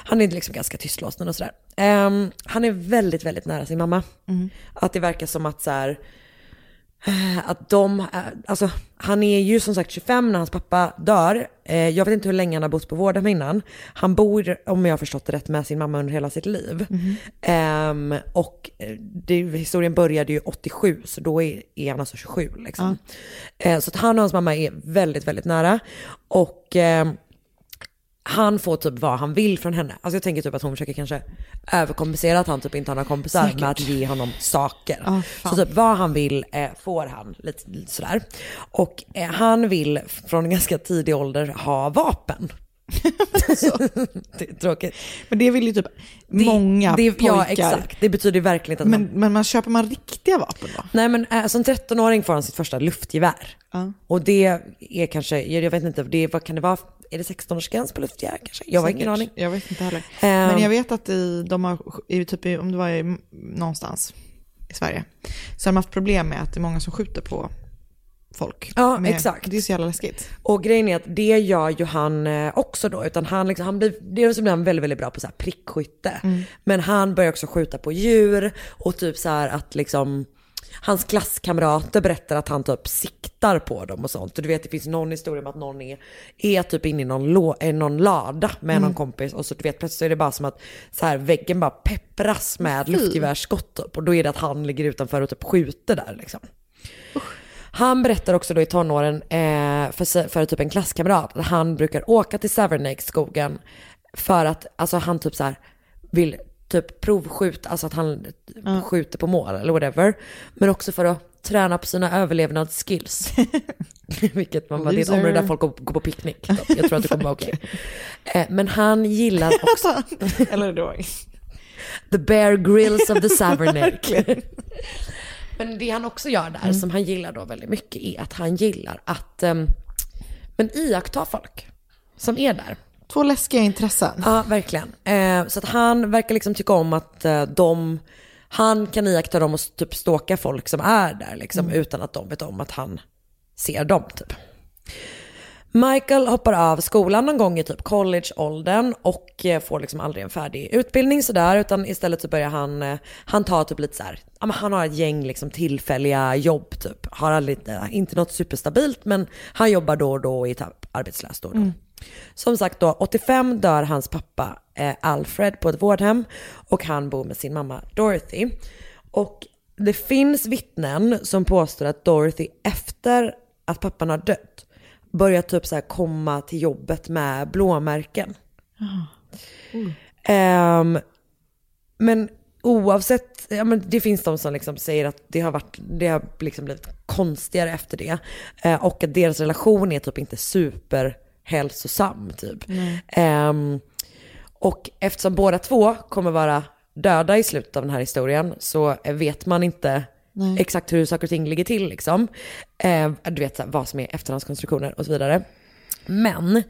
Han är liksom ganska tystlåten och sådär. Ehm, han är väldigt, väldigt nära sin mamma. Mm. Att det verkar som att så här, eh, att de, eh, alltså han är ju som sagt 25 när hans pappa dör. Eh, jag vet inte hur länge han har bott på vårdhem innan. Han bor, om jag har förstått det rätt, med sin mamma under hela sitt liv. Ehm, och eh, det, historien började ju 87, så då är, är han alltså 27 liksom. Eh, så att han och hans mamma är väldigt, väldigt nära. Och ehm, han får typ vad han vill från henne. Alltså jag tänker typ att hon försöker kanske överkompensera att han typ inte har några kompisar Säkert. med att ge honom saker. Fan. så typ vad han vill eh, får han lite, lite sådär. Och eh, han vill från en ganska tidig ålder ha vapen. (laughs) (laughs) det är tråkigt. Men det vill ju typ många det, pojkar. Ja exakt, det betyder verkligen inte att Men, man... men man köper man riktiga vapen då? Nej men eh, som 13-åring får han sitt första luftgevär. Ja. Och det är kanske, jag jag vet inte, det, vad kan det vara? Är det 16-årsgräns på luftgevär kanske? Jag har ingen aning. Jag vet inte heller. Ehm. Men jag vet att i, de har, i, typ, om det var i, någonstans i Sverige, så har de haft problem med att det är många som skjuter på folk. Ja, med, exakt. Det är så jävla läskigt. Och grejen är att det gör ju han eh, också då, utan han, liksom, han blir, dels blir han väldigt, väldigt bra på så här prickskytte. Mm. Men han börjar också skjuta på djur och typ så här att liksom, hans klasskamrater berättar att han typ siktar på dem och sånt. Och du vet det finns någon historia om att någon är, är typ inne i någon, lå, eh, någon lada med någon kompis och så du vet plötsligt så är det bara som att så här, väggen bara peppras med luftgevärsskott upp. Och då är det att han ligger utanför och typ skjuter där liksom. Han berättar också då i tonåren eh, för, för typ en klasskamrat att han brukar åka till Savernake-skogen för att alltså, han typ så här vill typ provskjuta, alltså att han skjuter på mål eller whatever. Men också för att träna på sina överlevnadsskills. (laughs) Vilket man bara, det är ett område där folk går, går på picknick. Jag tror att det kommer vara okej. (laughs) Eh, men han gillar också (laughs) Eller då. the bear grills of the Savernake. Men det han också gör där, Mm. som han gillar då väldigt mycket, är att han gillar att um, men iaktta folk som är där. Två läskiga intressen. Ja, verkligen. Eh, så att han verkar liksom tycka om att eh, de, han kan iaktta dem och typ ståka folk som är där liksom, Mm. utan att de vet om att han ser dem typ. Michael hoppar av skolan någon gång i typ collegeåldern och eh, får liksom aldrig en färdig utbildning sådär utan istället så börjar han, eh, han tar typ lite så här, ja, men han har ett gäng liksom tillfälliga jobb typ. Har aldrig, eh, inte något superstabilt men han jobbar då och då och är typ arbetslös då och då. Som sagt då, 85 dör hans pappa eh, Alfred på ett vårdhem och han bor med sin mamma Dorothy. Och det finns vittnen som påstår att Dorothy efter att pappan har dött börjar typ så komma till jobbet med blåmärken. Ehm, men oavsett, ja, men det finns de som liksom säger att det har, varit, det har liksom blivit konstigare efter det. Eh, och att deras relation är typ inte superhälsosam typ. Ehm, och eftersom båda två kommer vara döda i slutet av den här historien så eh, vet man inte Nej. exakt hur saker och ting ligger till liksom. Eh, du vet här, vad som är efterhandskonstruktioner och så vidare. Men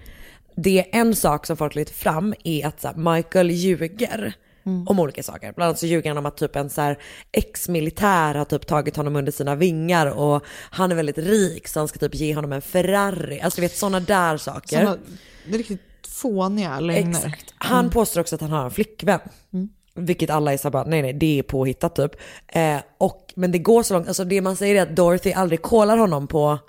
det är en sak som folk lyfter fram är att här, Michael ljuger Mm. om olika saker. Bland annat så ljuger han om att typ en så ex-militär har typ tagit honom under sina vingar och han är väldigt rik så han ska typ ge honom en Ferrari. Alltså du vet sådana där saker. Såna, det är riktigt fåniga lögner. Exakt. Han påstår också att han har en flickvän. Mm. Vilket alla är så här bara, nej nej det är påhittat typ. Eh, och, men det går så långt, alltså det man säger är att Dorothy aldrig kollar honom på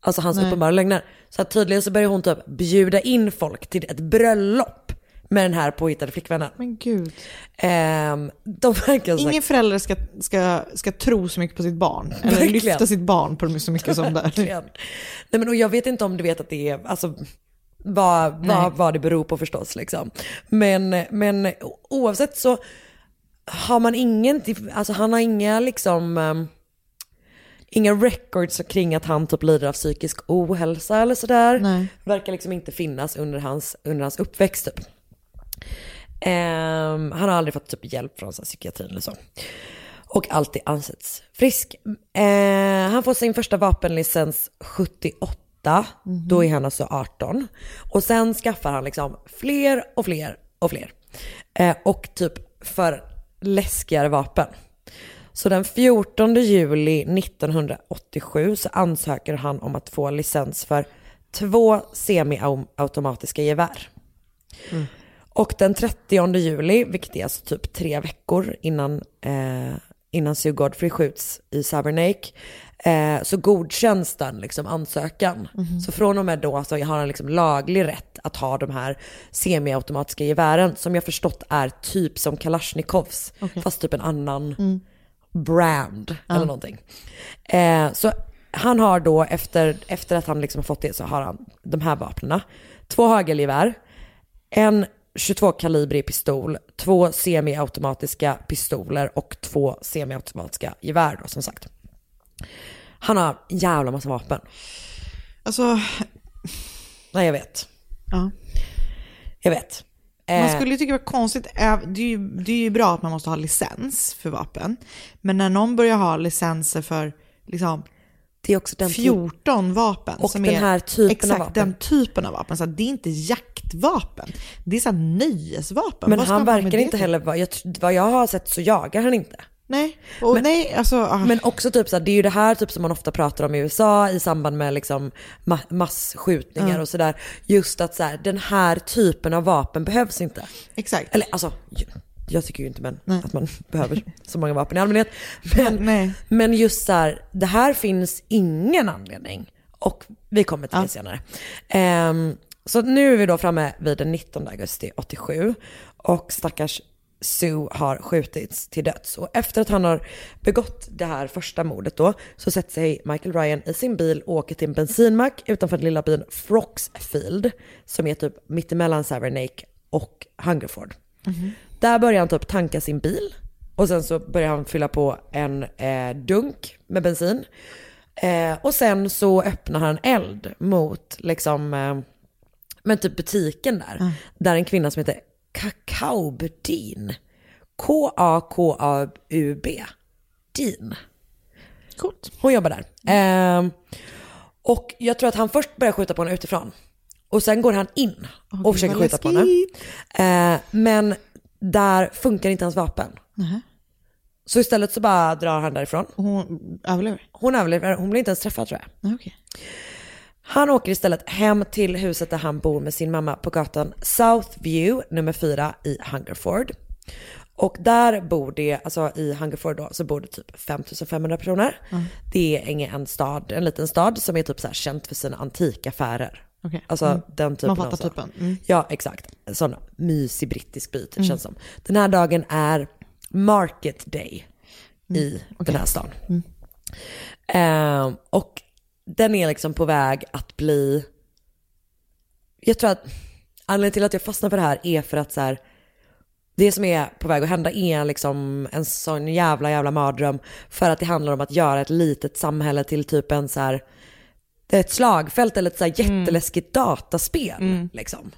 alltså hans Nej. uppenbara lögner. Så tydligen så börjar hon typ bjuda in folk till ett bröllop med den här påhittade flickvännen. Men gud. Ehm, de verkar Ingen förälder ska, ska, ska tro så mycket på sitt barn. Eller Verkligen. lyfta sitt barn på så mycket som det. Nej men och jag vet inte om du vet att det är, alltså vad, vad, vad det beror på förstås liksom. Men, men oavsett så har man ingen, alltså han har inga liksom, um, inga records kring att han typ lider av psykisk ohälsa eller sådär. Nej. Verkar liksom inte finnas under hans, under hans uppväxt typ. Ehm, han har aldrig fått typ hjälp från så här, psykiatrin eller så. Och alltid ansetts frisk. Eh, han får sin första vapenlicens 78, då är han alltså 18. Och sen skaffar han liksom fler och fler och fler. Eh, och typ för läskigare vapen. Så den 14 juli 1987 så ansöker han om att få licens för två semiautomatiska gevär. Och den 30 juli, vilket är alltså typ tre veckor innan, eh, innan Sue Godfrey skjuts i Savernake, eh, så godkänns den liksom ansökan. Mhm. Så från och med då så har han liksom laglig rätt att ha de här semiautomatiska gevären som jag förstått är typ som Kalashnikovs, Okej. fast typ en annan Mm. brand Ja. eller någonting. Eh, så han har då efter, efter att han liksom har fått det så har han de här vapnen. Två hagelgevär, en 22 kalibrig pistol, två semiautomatiska pistoler och två semiautomatiska gevär då som sagt. Han har en jävla massa vapen. Alltså, Nej jag vet. ja. Jag vet. Man Eh, skulle ju tycka det var konstigt, eh, det är, ju, det är ju bra att man måste ha licens för vapen. Men när någon börjar ha licenser för liksom det är också den typ- 14 vapen. Och som den är, här typen av exakt, vapen. den typen av vapen. Så det är inte jaktvapen. Det är så nöjesvapen. men Vad han verkar inte heller vara, jag, vad jag har sett så jagar han inte. Nej, och Men- nej, alltså. ah. Men också typ så det är ju det här typ som man ofta pratar om i USA i samband med liksom ma- massskjutningar Ja. och sådär. Just att så den här typen av vapen behövs inte. Exakt. Eller alltså, jag, tycker ju inte men att man (laughs) behöver så många vapen i allmänhet. Men, (laughs) men just så här, det här finns ingen anledning. Och vi kommer till det senare. Ehm, så nu är vi då framme vid den 19 augusti 87 och stackars Sue har skjutits till döds. Och efter att han har begått det här första mordet då så sätter sig Michael Ryan i sin bil och åker till en bensinmack utanför den lilla byn Froxfield som är typ mittemellan Savernake och Hungerford. Där börjar han typ tanka sin bil och sen så börjar han fylla på en eh, dunk med bensin. Eh, och sen så öppnar han eld mot liksom, eh, men typ butiken där. Där en kvinna som heter Kakaubdin. K-A-K-A-U-B. Din. Coolt. Hon jobbar där. Eh, och jag tror att han först börjar skjuta på henne utifrån. Och sen går han in och gud, försöker skjuta på henne. Eh, men där funkar inte hans vapen. Nähä. Så istället så bara drar han därifrån. Hon överlever? Hon överlever, hon blir inte ens träffad tror jag. Okej. Han åker istället hem till huset där han bor med sin mamma på gatan Southview nummer 4 i Hungerford. Och där bor det, alltså i Hungerford då, så bor det typ 5500 personer. Mm. Det är ingen stad, en liten stad som är typ så här känt för sina antikaffärer. Okej. Alltså Mm. den typen Man fattar stad. typen. Mm. Ja, exakt. Sån mysig brittisk by Mm. känns som. Den här dagen är Market Day i den här stan. Mm. Ehm, och den är liksom på väg att bli, jag tror att anledningen till att jag fastnar för det här är för att så här, det som är på väg att hända är liksom en sån jävla jävla mardröm för att det handlar om att göra ett litet samhälle till typ en så här ett slagfält eller ett så här jätteläskigt dataspel. Liksom.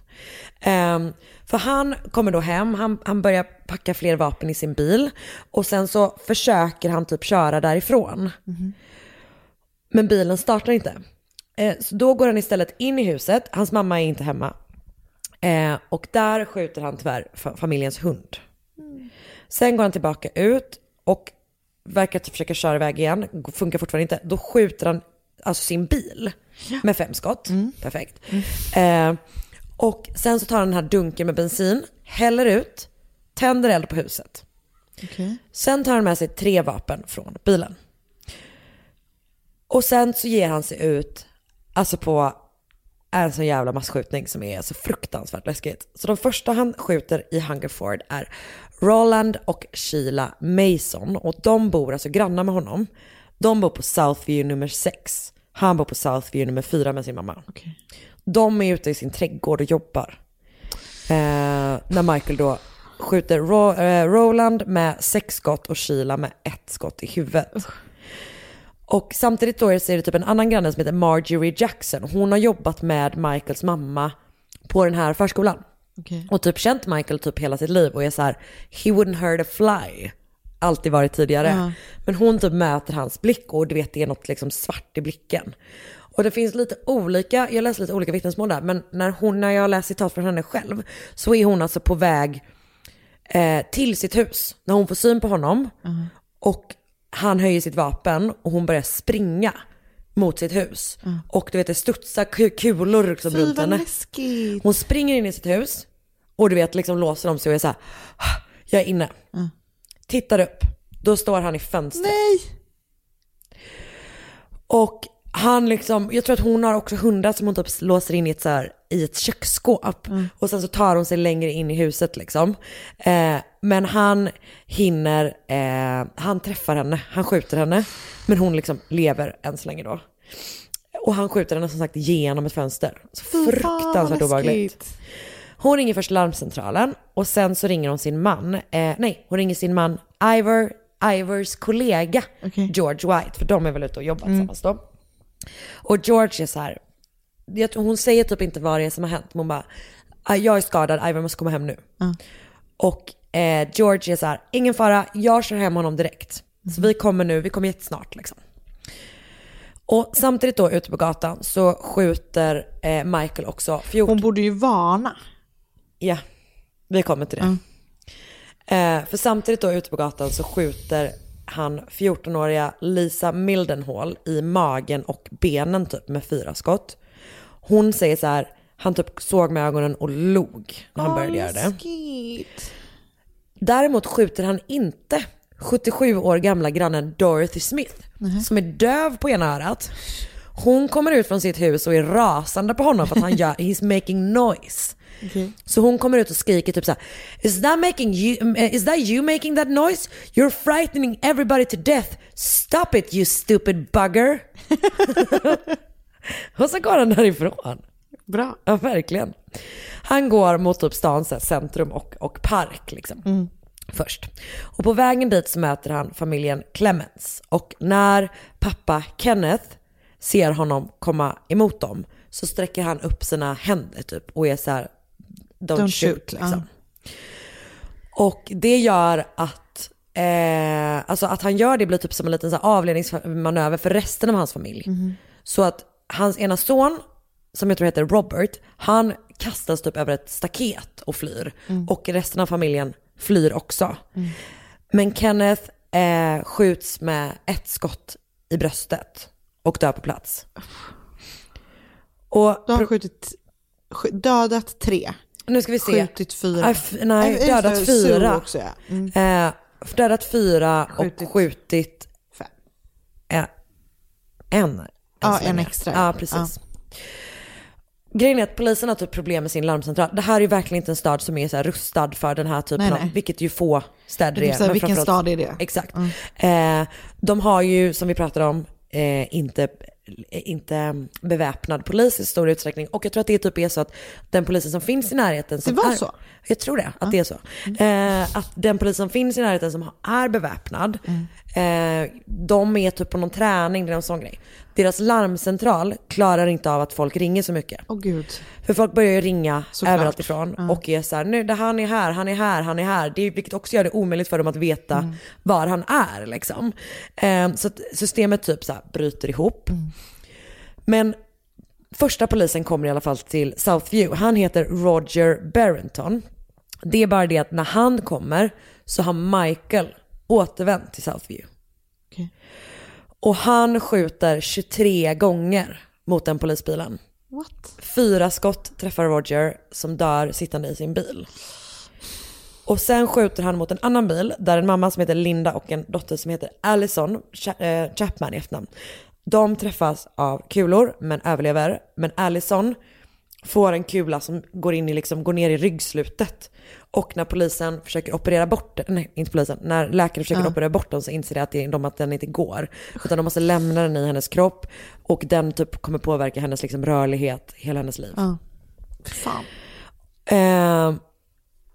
Ehm, för han kommer då hem, han, han börjar packa fler vapen i sin bil och sen så försöker han typ köra därifrån. Men bilen startar inte. Eh, så då går han istället in i huset, hans mamma är inte hemma. Eh, och där skjuter han tyvärr fa- familjens hund. Sen går han tillbaka ut och verkar att försöka köra iväg igen, funkar fortfarande inte. Då skjuter han alltså sin bil med fem skott. Perfekt. Eh, och sen så tar han den här dunken med bensin, häller ut, tänder eld på huset. Sen tar han med sig tre vapen från bilen. Och sen så ger han sig ut, alltså på en sån jävla massskjutning som är så fruktansvärt läskigt. Så de första han skjuter i Hungerford är Roland och Sheila Mason och de bor alltså grannar med honom. De bor på Southview nummer 6. Han bor på Southview nummer 4 med sin mamma. De är ute i sin trädgård och jobbar. Eh, när Michael då skjuter Ro- eh, Roland med sex skott och Sheila med ett skott i huvudet. Och samtidigt då är det typ en annan granne som heter Marjorie Jackson. Hon har jobbat med Michaels mamma på den här förskolan. Och typ känt Michael typ hela sitt liv och är så här, he wouldn't hurt a fly. Alltid varit tidigare. Ja. Men hon typ möter hans blick och du vet det är något liksom svart i blicken. Och det finns lite olika, jag läser lite olika vittnesmål där, men när, hon, när jag läser citat från henne själv så är hon alltså på väg eh, till sitt hus när hon får syn på honom. Och han höjer sitt vapen och hon börjar springa mot sitt hus. Och du vet det studsar ku- kulor liksom Fy runt henne. läskigt. Hon springer in i sitt hus och du vet liksom låser om sig och är så här, "Ah, jag är inne. Tittar upp, då står han i fönstret. Nej! Och han liksom, jag tror att hon har också hundar som hon typ låser in i ett, så här, i ett köksskåp. Och sen så tar hon sig längre in i huset liksom. Eh, men han hinner, eh, han träffar henne, han skjuter henne. Men hon liksom lever än så länge då. Och han skjuter henne som sagt genom ett fönster. Så fruktansvärt obehagligt. Hon ringer först larmcentralen och sen så ringer hon sin man. Eh, nej, hon ringer sin man Ivor, Ivors kollega George White, för de är väl ute och jobbar tillsammans då. Och George är så här, jag hon säger typ inte vad det är som har hänt, men hon bara, "Ah, jag är skadad, Ivor måste komma hem nu. Och eh, George är så här, ingen fara, jag kör hem honom direkt. Så vi kommer nu, vi kommer jättesnart liksom. Och samtidigt då ute på gatan så skjuter eh, Michael också 14... Hon borde ju varna. Ja, vi kommer till det. Eh, för samtidigt då ute på gatan så skjuter han 14-åriga Lisa Mildenhall i magen och benen typ med fyra skott. Hon säger så här, han typ såg med ögonen och log när han började göra det. Däremot skjuter han inte 77 år gamla grannen Dorothy Smith som är döv på ena örat. Hon kommer ut från sitt hus och är rasande på honom för att han gör, he's making noise. Så hon kommer ut och skriker typ såhär, is that, making you, eh, is that you making that noise? You're frightening everybody to death. Stop it you stupid bugger. (laughs) och så går han därifrån. Bra. Ja, verkligen. Han går mot typ stans centrum och, och park liksom. Först. Och på vägen dit så möter han familjen Clemens. Och när pappa Kenneth ser honom komma emot dem så sträcker han upp sina händer typ och är så här, don't, Don't shoot, shoot, liksom. Och det gör att, eh, alltså att han gör det blir typ som en liten så avledningsmanöver för resten av hans familj. Så att hans ena son, som jag tror heter Robert, han kastas typ över ett staket och flyr. Och resten av familjen flyr också. Men Kenneth eh, skjuts med ett skott i bröstet och dör på plats. Och Då har skjutit, sk- dödat tre. Nu ska vi se. Skjutit fyra. Ah, f- nej, just dödat fyra. Också, ja. Mm. Eh, dödat fyra och skjutit Fem. eh, en. Ja, en extra. Ja, precis. Grejen är att polisen har typ problem med sin larmcentral. Det här är ju verkligen inte en stad som är så här rustad för den här typen Nej, av, nej. vilket ju få städer är. men vilken stad är det? Exakt. Eh, de har ju, som vi pratade om, eh, inte, inte beväpnad polis i stor utsträckning. Och jag tror att det typ är så att den polisen som finns i närheten som Det var är, så? Jag tror det, att det är så. Eh, att den polis som finns i närheten som är beväpnad, eh, de är typ på någon träning, det är någon sån grej. Deras larmcentral klarar inte av att folk ringer så mycket. Åh gud. För folk börjar ju ringa Såklart. överallt ifrån Ja. och är så här, nu det han är här, han är här, han är här. Det vilket också gör det omöjligt för dem att veta Mm. var han är liksom. Eh, så systemet typ så här bryter ihop. Mm. Men första polisen kommer i alla fall till Southview. Han heter Roger Barrington. Det är bara det att när han kommer så har Michael återvänt till Southview. Okej. Och han skjuter 23 gånger mot den polisbilen. What? Fyra skott träffar Roger som dör sittande i sin bil. Och sen skjuter han mot en annan bil där en mamma som heter Linda och en dotter som heter Allison eh, Chapman i efternamn. De träffas av kulor men överlever. Men Allison får en kula som går, in i liksom, går ner i ryggslutet. Och när polisen försöker operera bort den, nej inte polisen, när läkaren försöker Ja. operera bort den så inser de att, de att den inte går. Utan de måste lämna den i hennes kropp och den typ kommer påverka hennes liksom, rörlighet hela hennes liv. Ja. Fan. Ehm,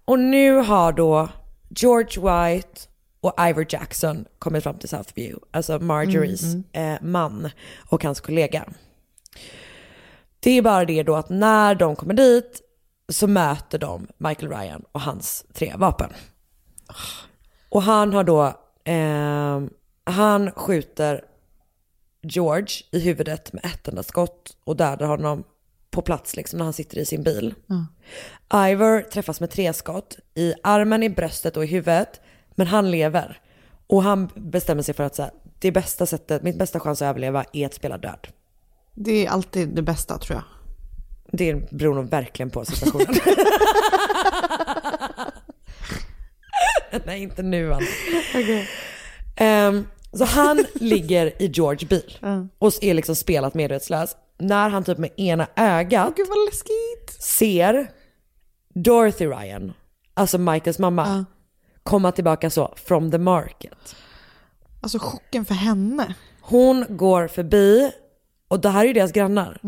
och nu har då George White och Ivor Jackson kommit fram till Southview, alltså Marjories Mm, Eh, man och hans kollega. Det är bara det då att när de kommer dit så möter de Michael Ryan och hans tre vapen. Och han har då, ehm, han skjuter George i huvudet med ett enda skott och dödar honom på plats liksom när han sitter i sin bil. Ivor träffas med tre skott i armen, i bröstet och i huvudet. Men han lever. Och han bestämmer sig för att så här, det bästa sättet, mitt bästa chans att överleva är att spela död. Det är alltid det bästa tror jag. Det beror nog verkligen på situationen. (laughs) Nej, inte nu Anna. Ehm, så han ligger i George bil och är liksom spelat medvetslös. När han typ med ena ögat Gud vad läskigt. ser Dorothy Ryan, alltså Michaels mamma, komma tillbaka så from the market. Alltså chocken för henne. Hon går förbi, och det här är ju deras grannar.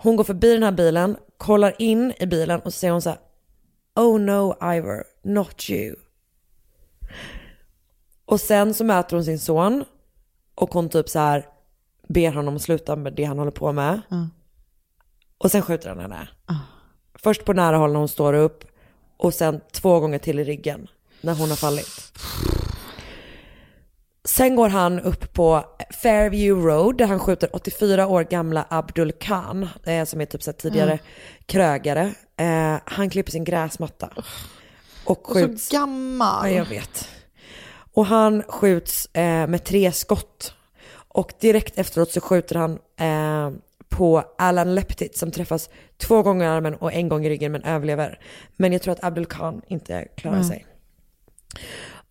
Hon går förbi den här bilen, kollar in i bilen och så säger hon så här, Oh no Ivor, not you. Och sen så möter hon sin son och hon typ så här ber honom sluta med det han håller på med. Och sen skjuter han henne. Först på nära håll när hon står upp och sen två gånger till i ryggen när hon har fallit. Sen går han upp på Fairview Road där han skjuter 84 år gamla Abdul Khan, eh, som är typ så tidigare Mm. krögare. Eh, han klipper sin gräsmatta. Och Och skjuts... så gammal. Ja, jag vet. Och han skjuts eh, med tre skott. Och direkt efteråt så skjuter han eh, på Alan Leptit som träffas två gånger i armen och en gång i ryggen men överlever. Men jag tror att Abdul Khan inte klarar Mm. sig.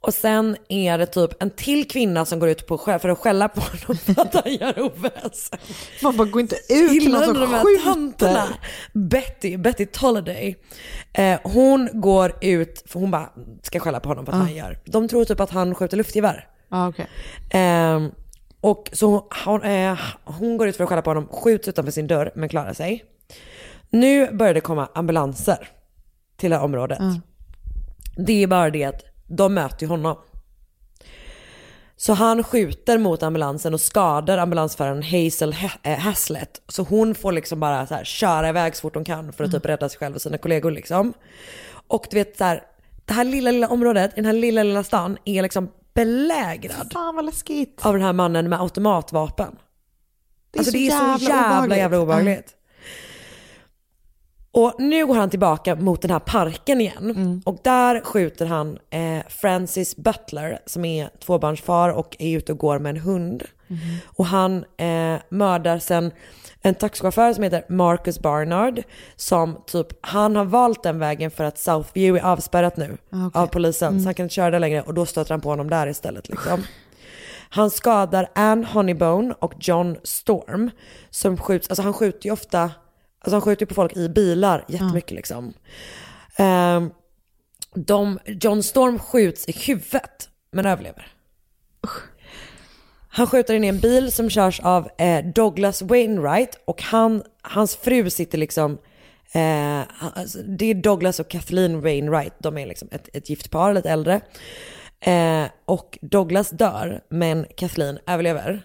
Och sen är det typ en till kvinna som går ut på sjö för att skälla på honom för att han gör oväsen. Man bara gå inte ut till någon som du de här skjuter. tanterna? Betty, Betty Tolliday. Eh, hon går ut, för hon bara ska skälla på honom för att Ja. han gör. De tror typ att han skjuter luftgevär. Ja, okej. Ehm, och så hon, eh, hon går ut för att skälla på honom, skjuts utanför sin dörr men klarar sig. Nu börjar det komma ambulanser till det här området. Det är bara det att de möter ju honom. Så han skjuter mot ambulansen och skadar ambulansföraren Hazel Ha- eh, Haslett. Så hon får liksom bara så här köra iväg så fort hon kan för att typ rädda sig själv och sina kollegor liksom. Och du vet så här, det här lilla, lilla området, i den här lilla, lilla stan är liksom belägrad Fan vad läskigt. av den här mannen med automatvapen. Det är alltså så det är så jävla jävla obehagligt. jävla obehagligt. Och nu går han tillbaka mot den här parken igen. Mm. Och där skjuter han eh, Francis Butler som är tvåbarnsfar och är ute och går med en hund. Mm-hmm. Och han eh, mördar sen en taxichaufför som heter Marcus Barnard. Som typ, han har valt den vägen för att Southview är avspärrat nu Ah, okej. av polisen. Mm. Så han kan inte köra där längre och då stöter han på honom där istället. Liksom. Han skadar Anne Honeybone och John Storm som skjuts, alltså han skjuter ju ofta, alltså han skjuter ju på folk i bilar jättemycket liksom. Ehm, de, John Storm skjuts i huvudet men överlever. Han skjuter in i en bil som körs av eh, Douglas Wainwright och han, hans fru sitter liksom, eh, alltså, det är Douglas och Kathleen Wainwright, de är liksom ett, ett gift par, lite äldre. Eh, och Douglas dör, men Kathleen överlever.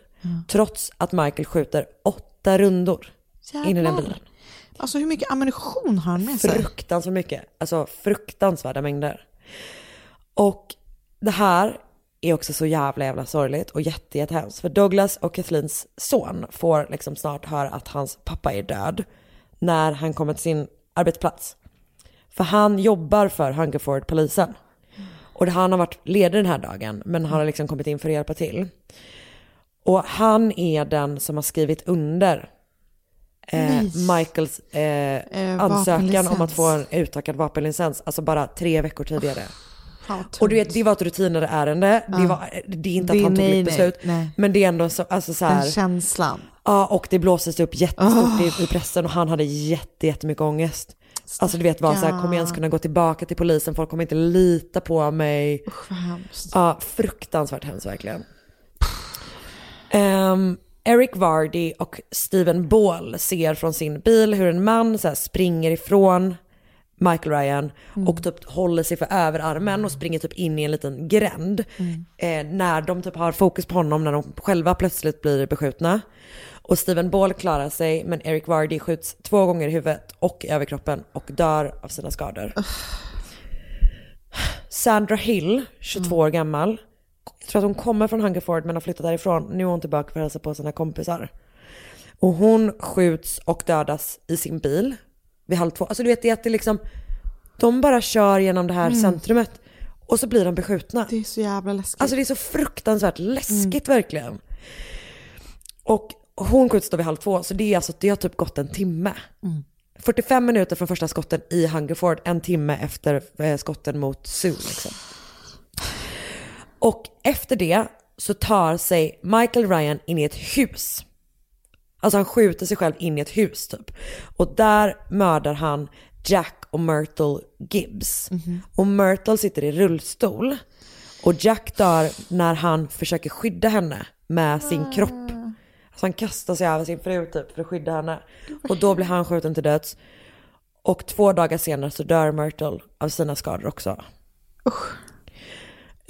Trots att Michael skjuter åtta rundor in i den Jävlar. bilen. Alltså hur mycket ammunition har han med sig? Fruktansvärt mycket. Alltså fruktansvärda mängder. Och det här är också så jävla jävla sorgligt och jättejättehemskt. För Douglas och Kathleens son får liksom snart höra att hans pappa är död när han kommer till sin arbetsplats. För han jobbar för Hungerford-polisen. Och han har varit ledig den här dagen, men han har liksom kommit in för att hjälpa till. Och han är den som har skrivit under eh. Michaels eh, Eh, ansökan om att få en utökad vapenlicens, alltså bara tre veckor tidigare. Vad Och du vet, det var ett rutinare ärende, det, Ja. var, det är inte Det- att han tog nej, ett beslut, nej. men det är ändå så, alltså så här, Den känslan. Ja, och det blåstes upp jättestort Ah. i, i pressen och han hade jätte, jättemycket ångest. Alltså du vet, var så här, kommer jag ens kunna gå tillbaka till polisen, folk kommer inte lita på mig. Usch vad hemskt. Ja, fruktansvärt hemskt verkligen. Ehm, Eric Vardy och Steven Ball ser från sin bil hur en man så springer ifrån Michael Ryan och typ håller sig för överarmen och springer typ in i en liten gränd. Eh, när de typ har fokus på honom när de själva plötsligt blir beskjutna. Och Steven Ball klarar sig men Eric Vardy skjuts två gånger i huvudet och i överkroppen och dör av sina skador. Sandra Hill, 22 år gammal. Jag tror att hon kommer från Hungerford men har flyttat därifrån. Nu är hon tillbaka för att hälsa på sina kompisar. Och hon skjuts och dödas i sin bil vid halv två. Alltså du vet det är att det liksom, de bara kör genom det här Mm. centrumet och så blir de beskjutna. Det är så jävla läskigt. Alltså det är så fruktansvärt läskigt Mm. verkligen. Och hon skjuts då vid halv två, så det är alltså, det har typ gått en timme. Mm. 45 minuter från första skotten i Hungerford, en timme efter eh, skotten mot Sue liksom. Och efter det så tar sig Michael Ryan in i ett hus. Alltså han skjuter sig själv in i ett hus typ. Och där mördar han Jack och Myrtle Gibbs. Och Myrtle sitter i rullstol. Och Jack dör när han försöker skydda henne med sin kropp. Alltså han kastar sig över sin fru typ för att skydda henne. Och då blir han skjuten till döds. Och två dagar senare så dör Myrtle av sina skador också.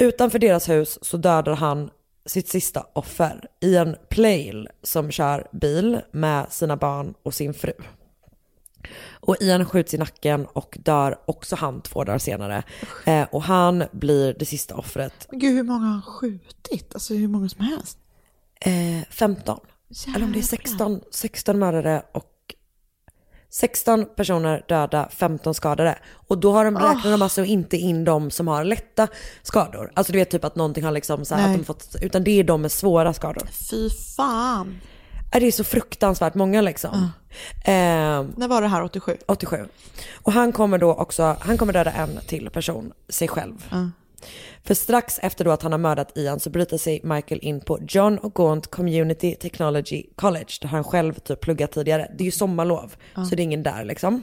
Utanför deras hus så dödar han sitt sista offer i en plail som kör bil med sina barn och sin fru. Och Ian skjuts i nacken och dör också han två dagar senare. Eh, och han blir det sista offret. Men gud hur många har han skjutit? Alltså hur många som helst. Eh, 15. Eller om det är 16, 16 mördare och 16 personer döda, 15 skadade. Och då har de, Ah. räknar de alltså inte in de som har lätta skador. Alltså du vet typ att någonting har liksom så att de fått, utan det är de med svåra skador. Fy fan. Ja, Det är så fruktansvärt många liksom. Eh, När var det här 87? 87. Och han kommer då också, han kommer döda en till person, sig själv. Ja. För strax efter då att han har mördat Ian så bryter sig Michael in på John Gaunt Community Technology College där han själv typ pluggat tidigare. Det är ju sommarlov Ja. så det är ingen där liksom.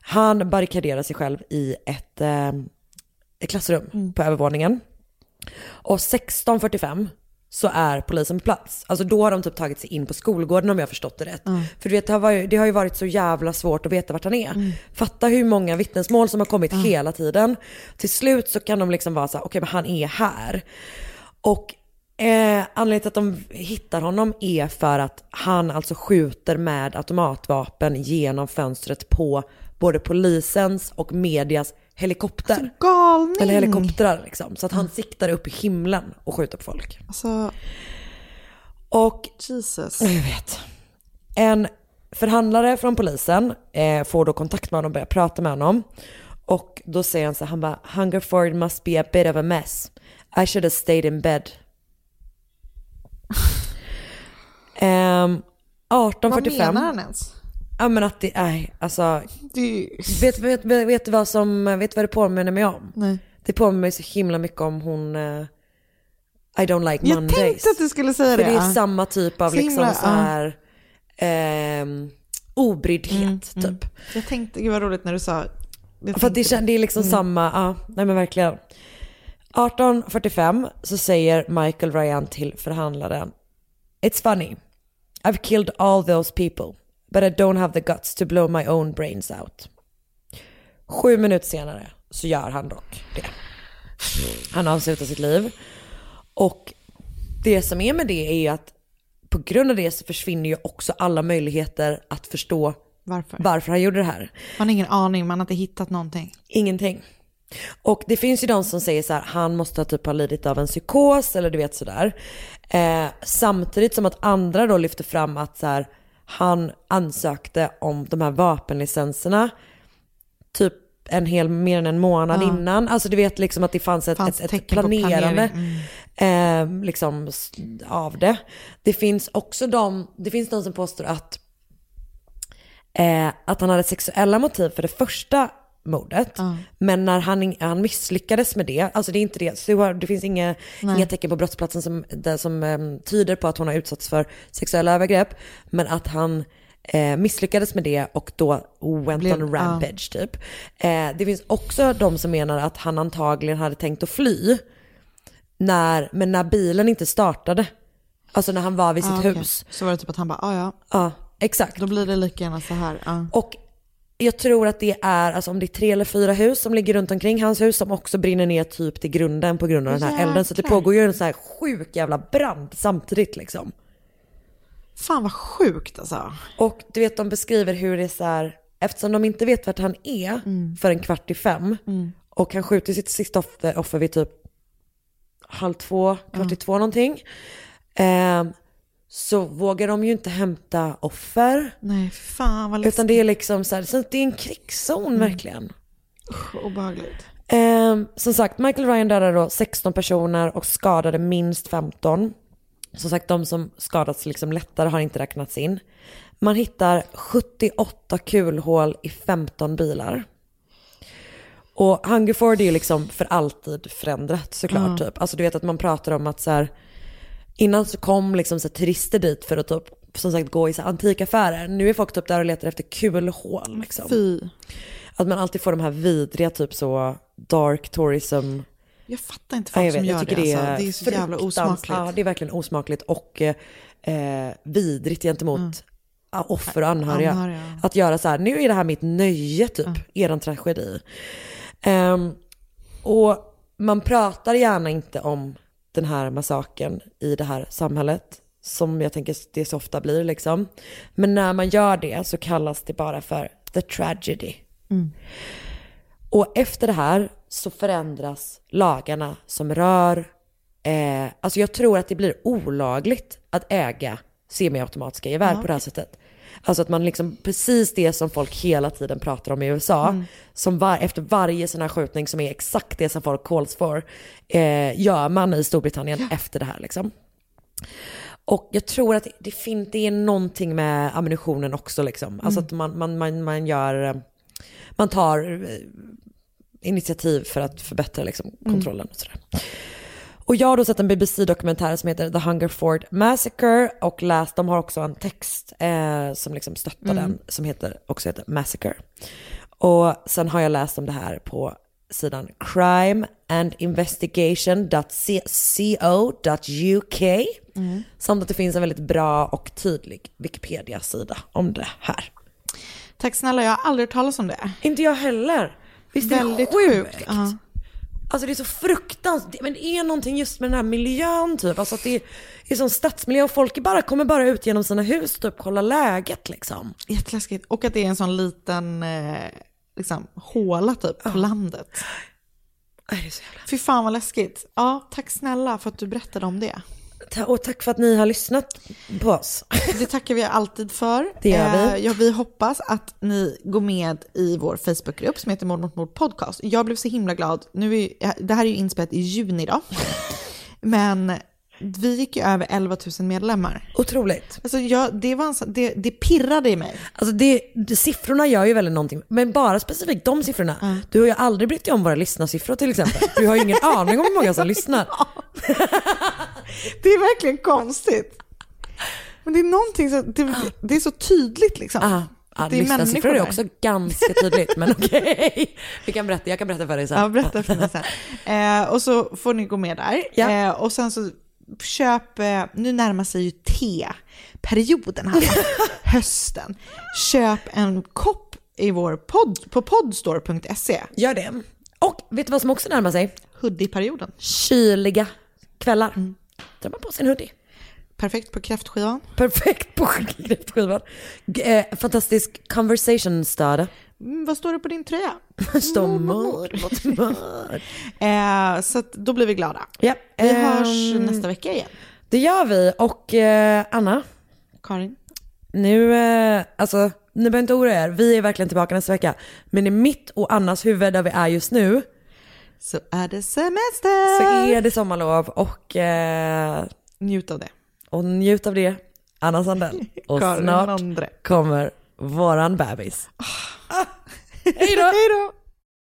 Han barrikaderar sig själv i ett, eh, ett klassrum på övervåningen. Och 16.45 så är polisen på plats. Alltså då har de typ tagit sig in på skolgården om jag har förstått det rätt. För du vet, det har, varit, det har ju varit så jävla svårt att veta vart han är. Fatta hur många vittnesmål som har kommit hela tiden. Till slut så kan de liksom vara så okej men han är här. Och eh, anledningen till att de hittar honom är för att han alltså skjuter med automatvapen genom fönstret på både polisens och medias helikopter. Galning. Eller helikoptrar liksom. Så att han siktar upp i himlen och skjuter på folk. Alltså, Och Jesus. jag vet. En förhandlare från polisen eh, får då kontakt med honom och börjar prata med honom. Och då säger han så här, han bara Hungerford must be a bit of a mess. I should have stayed in bed. (laughs) Ehm, Vad 1845. menar han ens? Ja men att det, nej alltså. Det... Vet, vet, vet, vet du vad som, vet du vad det påminner mig om? Nej. Det påminner mig så himla mycket om hon, eh, I don't like Jag Mondays. tänkte att du skulle säga För det. det är ja. samma typ av Så liksom himla, så här ehm, obryddhet Mm, typ. Jag tänkte, gud vad roligt när du sa. Jag För det, kän- det är liksom Mm. samma, ja, nej men verkligen. 1845 så säger Michael Ryan till förhandlaren It's funny. I've killed all those people. But I don't have the guts to blow my own brains out. Sju minuter senare så gör han dock det. Han avslutar sitt liv. Och det som är med det är att på grund av det så försvinner ju också alla möjligheter att förstå Varför? varför han gjorde det här. Man har ingen aning, man har inte hittat någonting. Ingenting. Och det finns ju de som säger så här, han måste ha typ ha lidit av en psykos eller du vet sådär. Eh, samtidigt som att andra då lyfter fram att så här, han ansökte om de här vapenlicenserna typ en hel, mer än en månad Ja. innan. Alltså du vet liksom att det fanns ett, Fanns ett, ett planerande planering. eh, liksom, av det. Det finns också de, det finns de som påstår att, eh, att han hade sexuella motiv för det första mordet. Men när han, han misslyckades med det, alltså det är inte det, har- det finns inga, Nej. inga tecken på brottsplatsen som, där, som eh, tyder på att hon har utsatts för sexuella övergrepp. Men att han eh, misslyckades med det och då went Blev- on rampage typ. Eh, det finns också de som menar att han antagligen hade tänkt att fly. När, men när bilen inte startade, alltså när han var vid sitt Ah, okej. hus. Så var det typ att han bara, ah, ja, Ja, exakt. då blir det lika gärna så här. Ja. Och jag tror att det är, alltså om det är tre eller fyra hus som ligger runt omkring hans hus som också brinner ner typ till grunden på grund av den här elden. Så det Jäklar. pågår ju en sån här sjuk jävla brand samtidigt liksom. Fan vad sjukt alltså. Och du vet de beskriver hur det är så här, eftersom de inte vet vart han är för en kvart i fem och han skjuter sitt sista offer, offer vid typ halv två, kvart i två någonting. Eh, så vågar de ju inte hämta offer. Nej, fan vad läskigt. Utan det är liksom så här, så det är en krigszon verkligen. Obehagligt. Eh, som sagt, Michael Ryan dödade då 16 personer och skadade minst 15. Som sagt, de som skadats liksom lättare har inte räknats in. Man hittar 78 kulhål i 15 bilar. Och Hungerford är ju liksom för alltid förändrat såklart. Ja. Typ. Alltså du vet att man pratar om att så här, innan så kom liksom så turister dit för att typ, som sagt gå i så antikaffärer. Nu är folk typ där och letar efter kulhål. Liksom. Fy. Att man alltid får de här vidriga typ så dark tourism. Jag fattar inte Ja, folk jag som vet, gör jag det. det, alltså. är det är så jävla osmakligt. Ja, det är verkligen osmakligt och eh, vidrigt gentemot ja, offer och anhöriga. Anhöriga. Att göra så här, nu är det här mitt nöje typ, eran tragedi. Ehm, och man pratar gärna inte om den här massakern i det här samhället, som jag tänker det så ofta blir liksom. Men när man gör det så kallas det bara för the tragedy. Och efter det här så förändras lagarna som rör, eh, alltså jag tror att det blir olagligt att äga semiautomatiska gevär Ja, på det här sättet. Alltså att man liksom, precis det som folk hela tiden pratar om i USA, Mm. som var, efter varje sån här skjutning som är exakt det som folk calls for, eh, gör man i Storbritannien efter det här liksom. Och jag tror att det, det, fin- det är någonting med ammunitionen också liksom. Alltså Mm. att man, man, man, man gör, eh, man tar eh, initiativ för att förbättra liksom, kontrollen och sådär. Och jag har då sett en BBC-dokumentär som heter The Hungerford Massacre och läst, de har också en text eh, som liksom stöttar Mm. den som heter, också heter Massacre. Och sen har jag läst om det här på sidan crimeandinvestigation.co.uk Mm. samt att det finns en väldigt bra och tydlig Wikipedia-sida om det här. Tack snälla, jag har aldrig hört talas om det. Inte jag heller. Visst är det Väldigt sjukt? sjukt. Ja. Alltså det är så fruktansvärt, men det är någonting just med den här miljön typ. Alltså att det är, är som stadsmiljö och folk bara, kommer bara ut genom sina hus typ, kolla läget liksom. Jätteläskigt. Och att det är en sån liten eh, liksom, håla typ på landet. Det är så jävla... Fy fan vad läskigt. Ja, tack snälla för att du berättade om det. Och tack för att ni har lyssnat på oss. (laughs) Det tackar vi alltid för. Det gör vi. Eh, ja, vi hoppas att ni går med i vår Facebookgrupp som heter Mord mot mord podcast. Jag blev så himla glad. Nu är, det här är ju inspelat i juni då. (laughs) Men vi gick ju över 11 000 medlemmar. Otroligt. Alltså jag, det, var en, det, det pirrade i mig. Alltså det, det, siffrorna gör ju väldigt någonting, men bara specifikt de siffrorna. Du har ju aldrig brytt dig om våra lyssnarsiffror till exempel. Du har ju ingen (laughs) aning om hur många som lyssnar. Det är verkligen konstigt. Men det är någonting så, det, det är så tydligt liksom. Ah, ah, det är lyssnarsiffror människor är också ganska tydligt, men (laughs) okej. Vi kan berätta, jag kan berätta för dig sen. Ja, berätta för mig sen. (laughs) Eh, och så får ni gå med där. Ja. Eh, och sen så köp, eh, nu närmar sig ju te-perioden här, (laughs) hösten. Köp en kopp i vår podd, på podstore.se. Gör det. Och vet du vad som också närmar sig? Hoodie-perioden. Kyliga kvällar. Drar man på sin hoodie. Perfekt på kräftskivan. Perfekt på (laughs) skivan. Eh, fantastisk conversation stöd. Mm, vad står det på din tröja? (laughs) Står mord mot mord. Eh, så då blir vi glada. Ja, Vi ehm, hörs nästa vecka igen. Det gör vi. Och eh, Anna, Karin. nu, eh, alltså ni behöver inte oroa er, vi är verkligen tillbaka nästa vecka. Men i mitt och Annas huvud där vi är just nu så är det semester. Så är det sommarlov och eh, njut av det. Och njut av det, Anna Sandell. (laughs) Och Karin snart Andre. kommer våran bebis. (laughs) Hej då!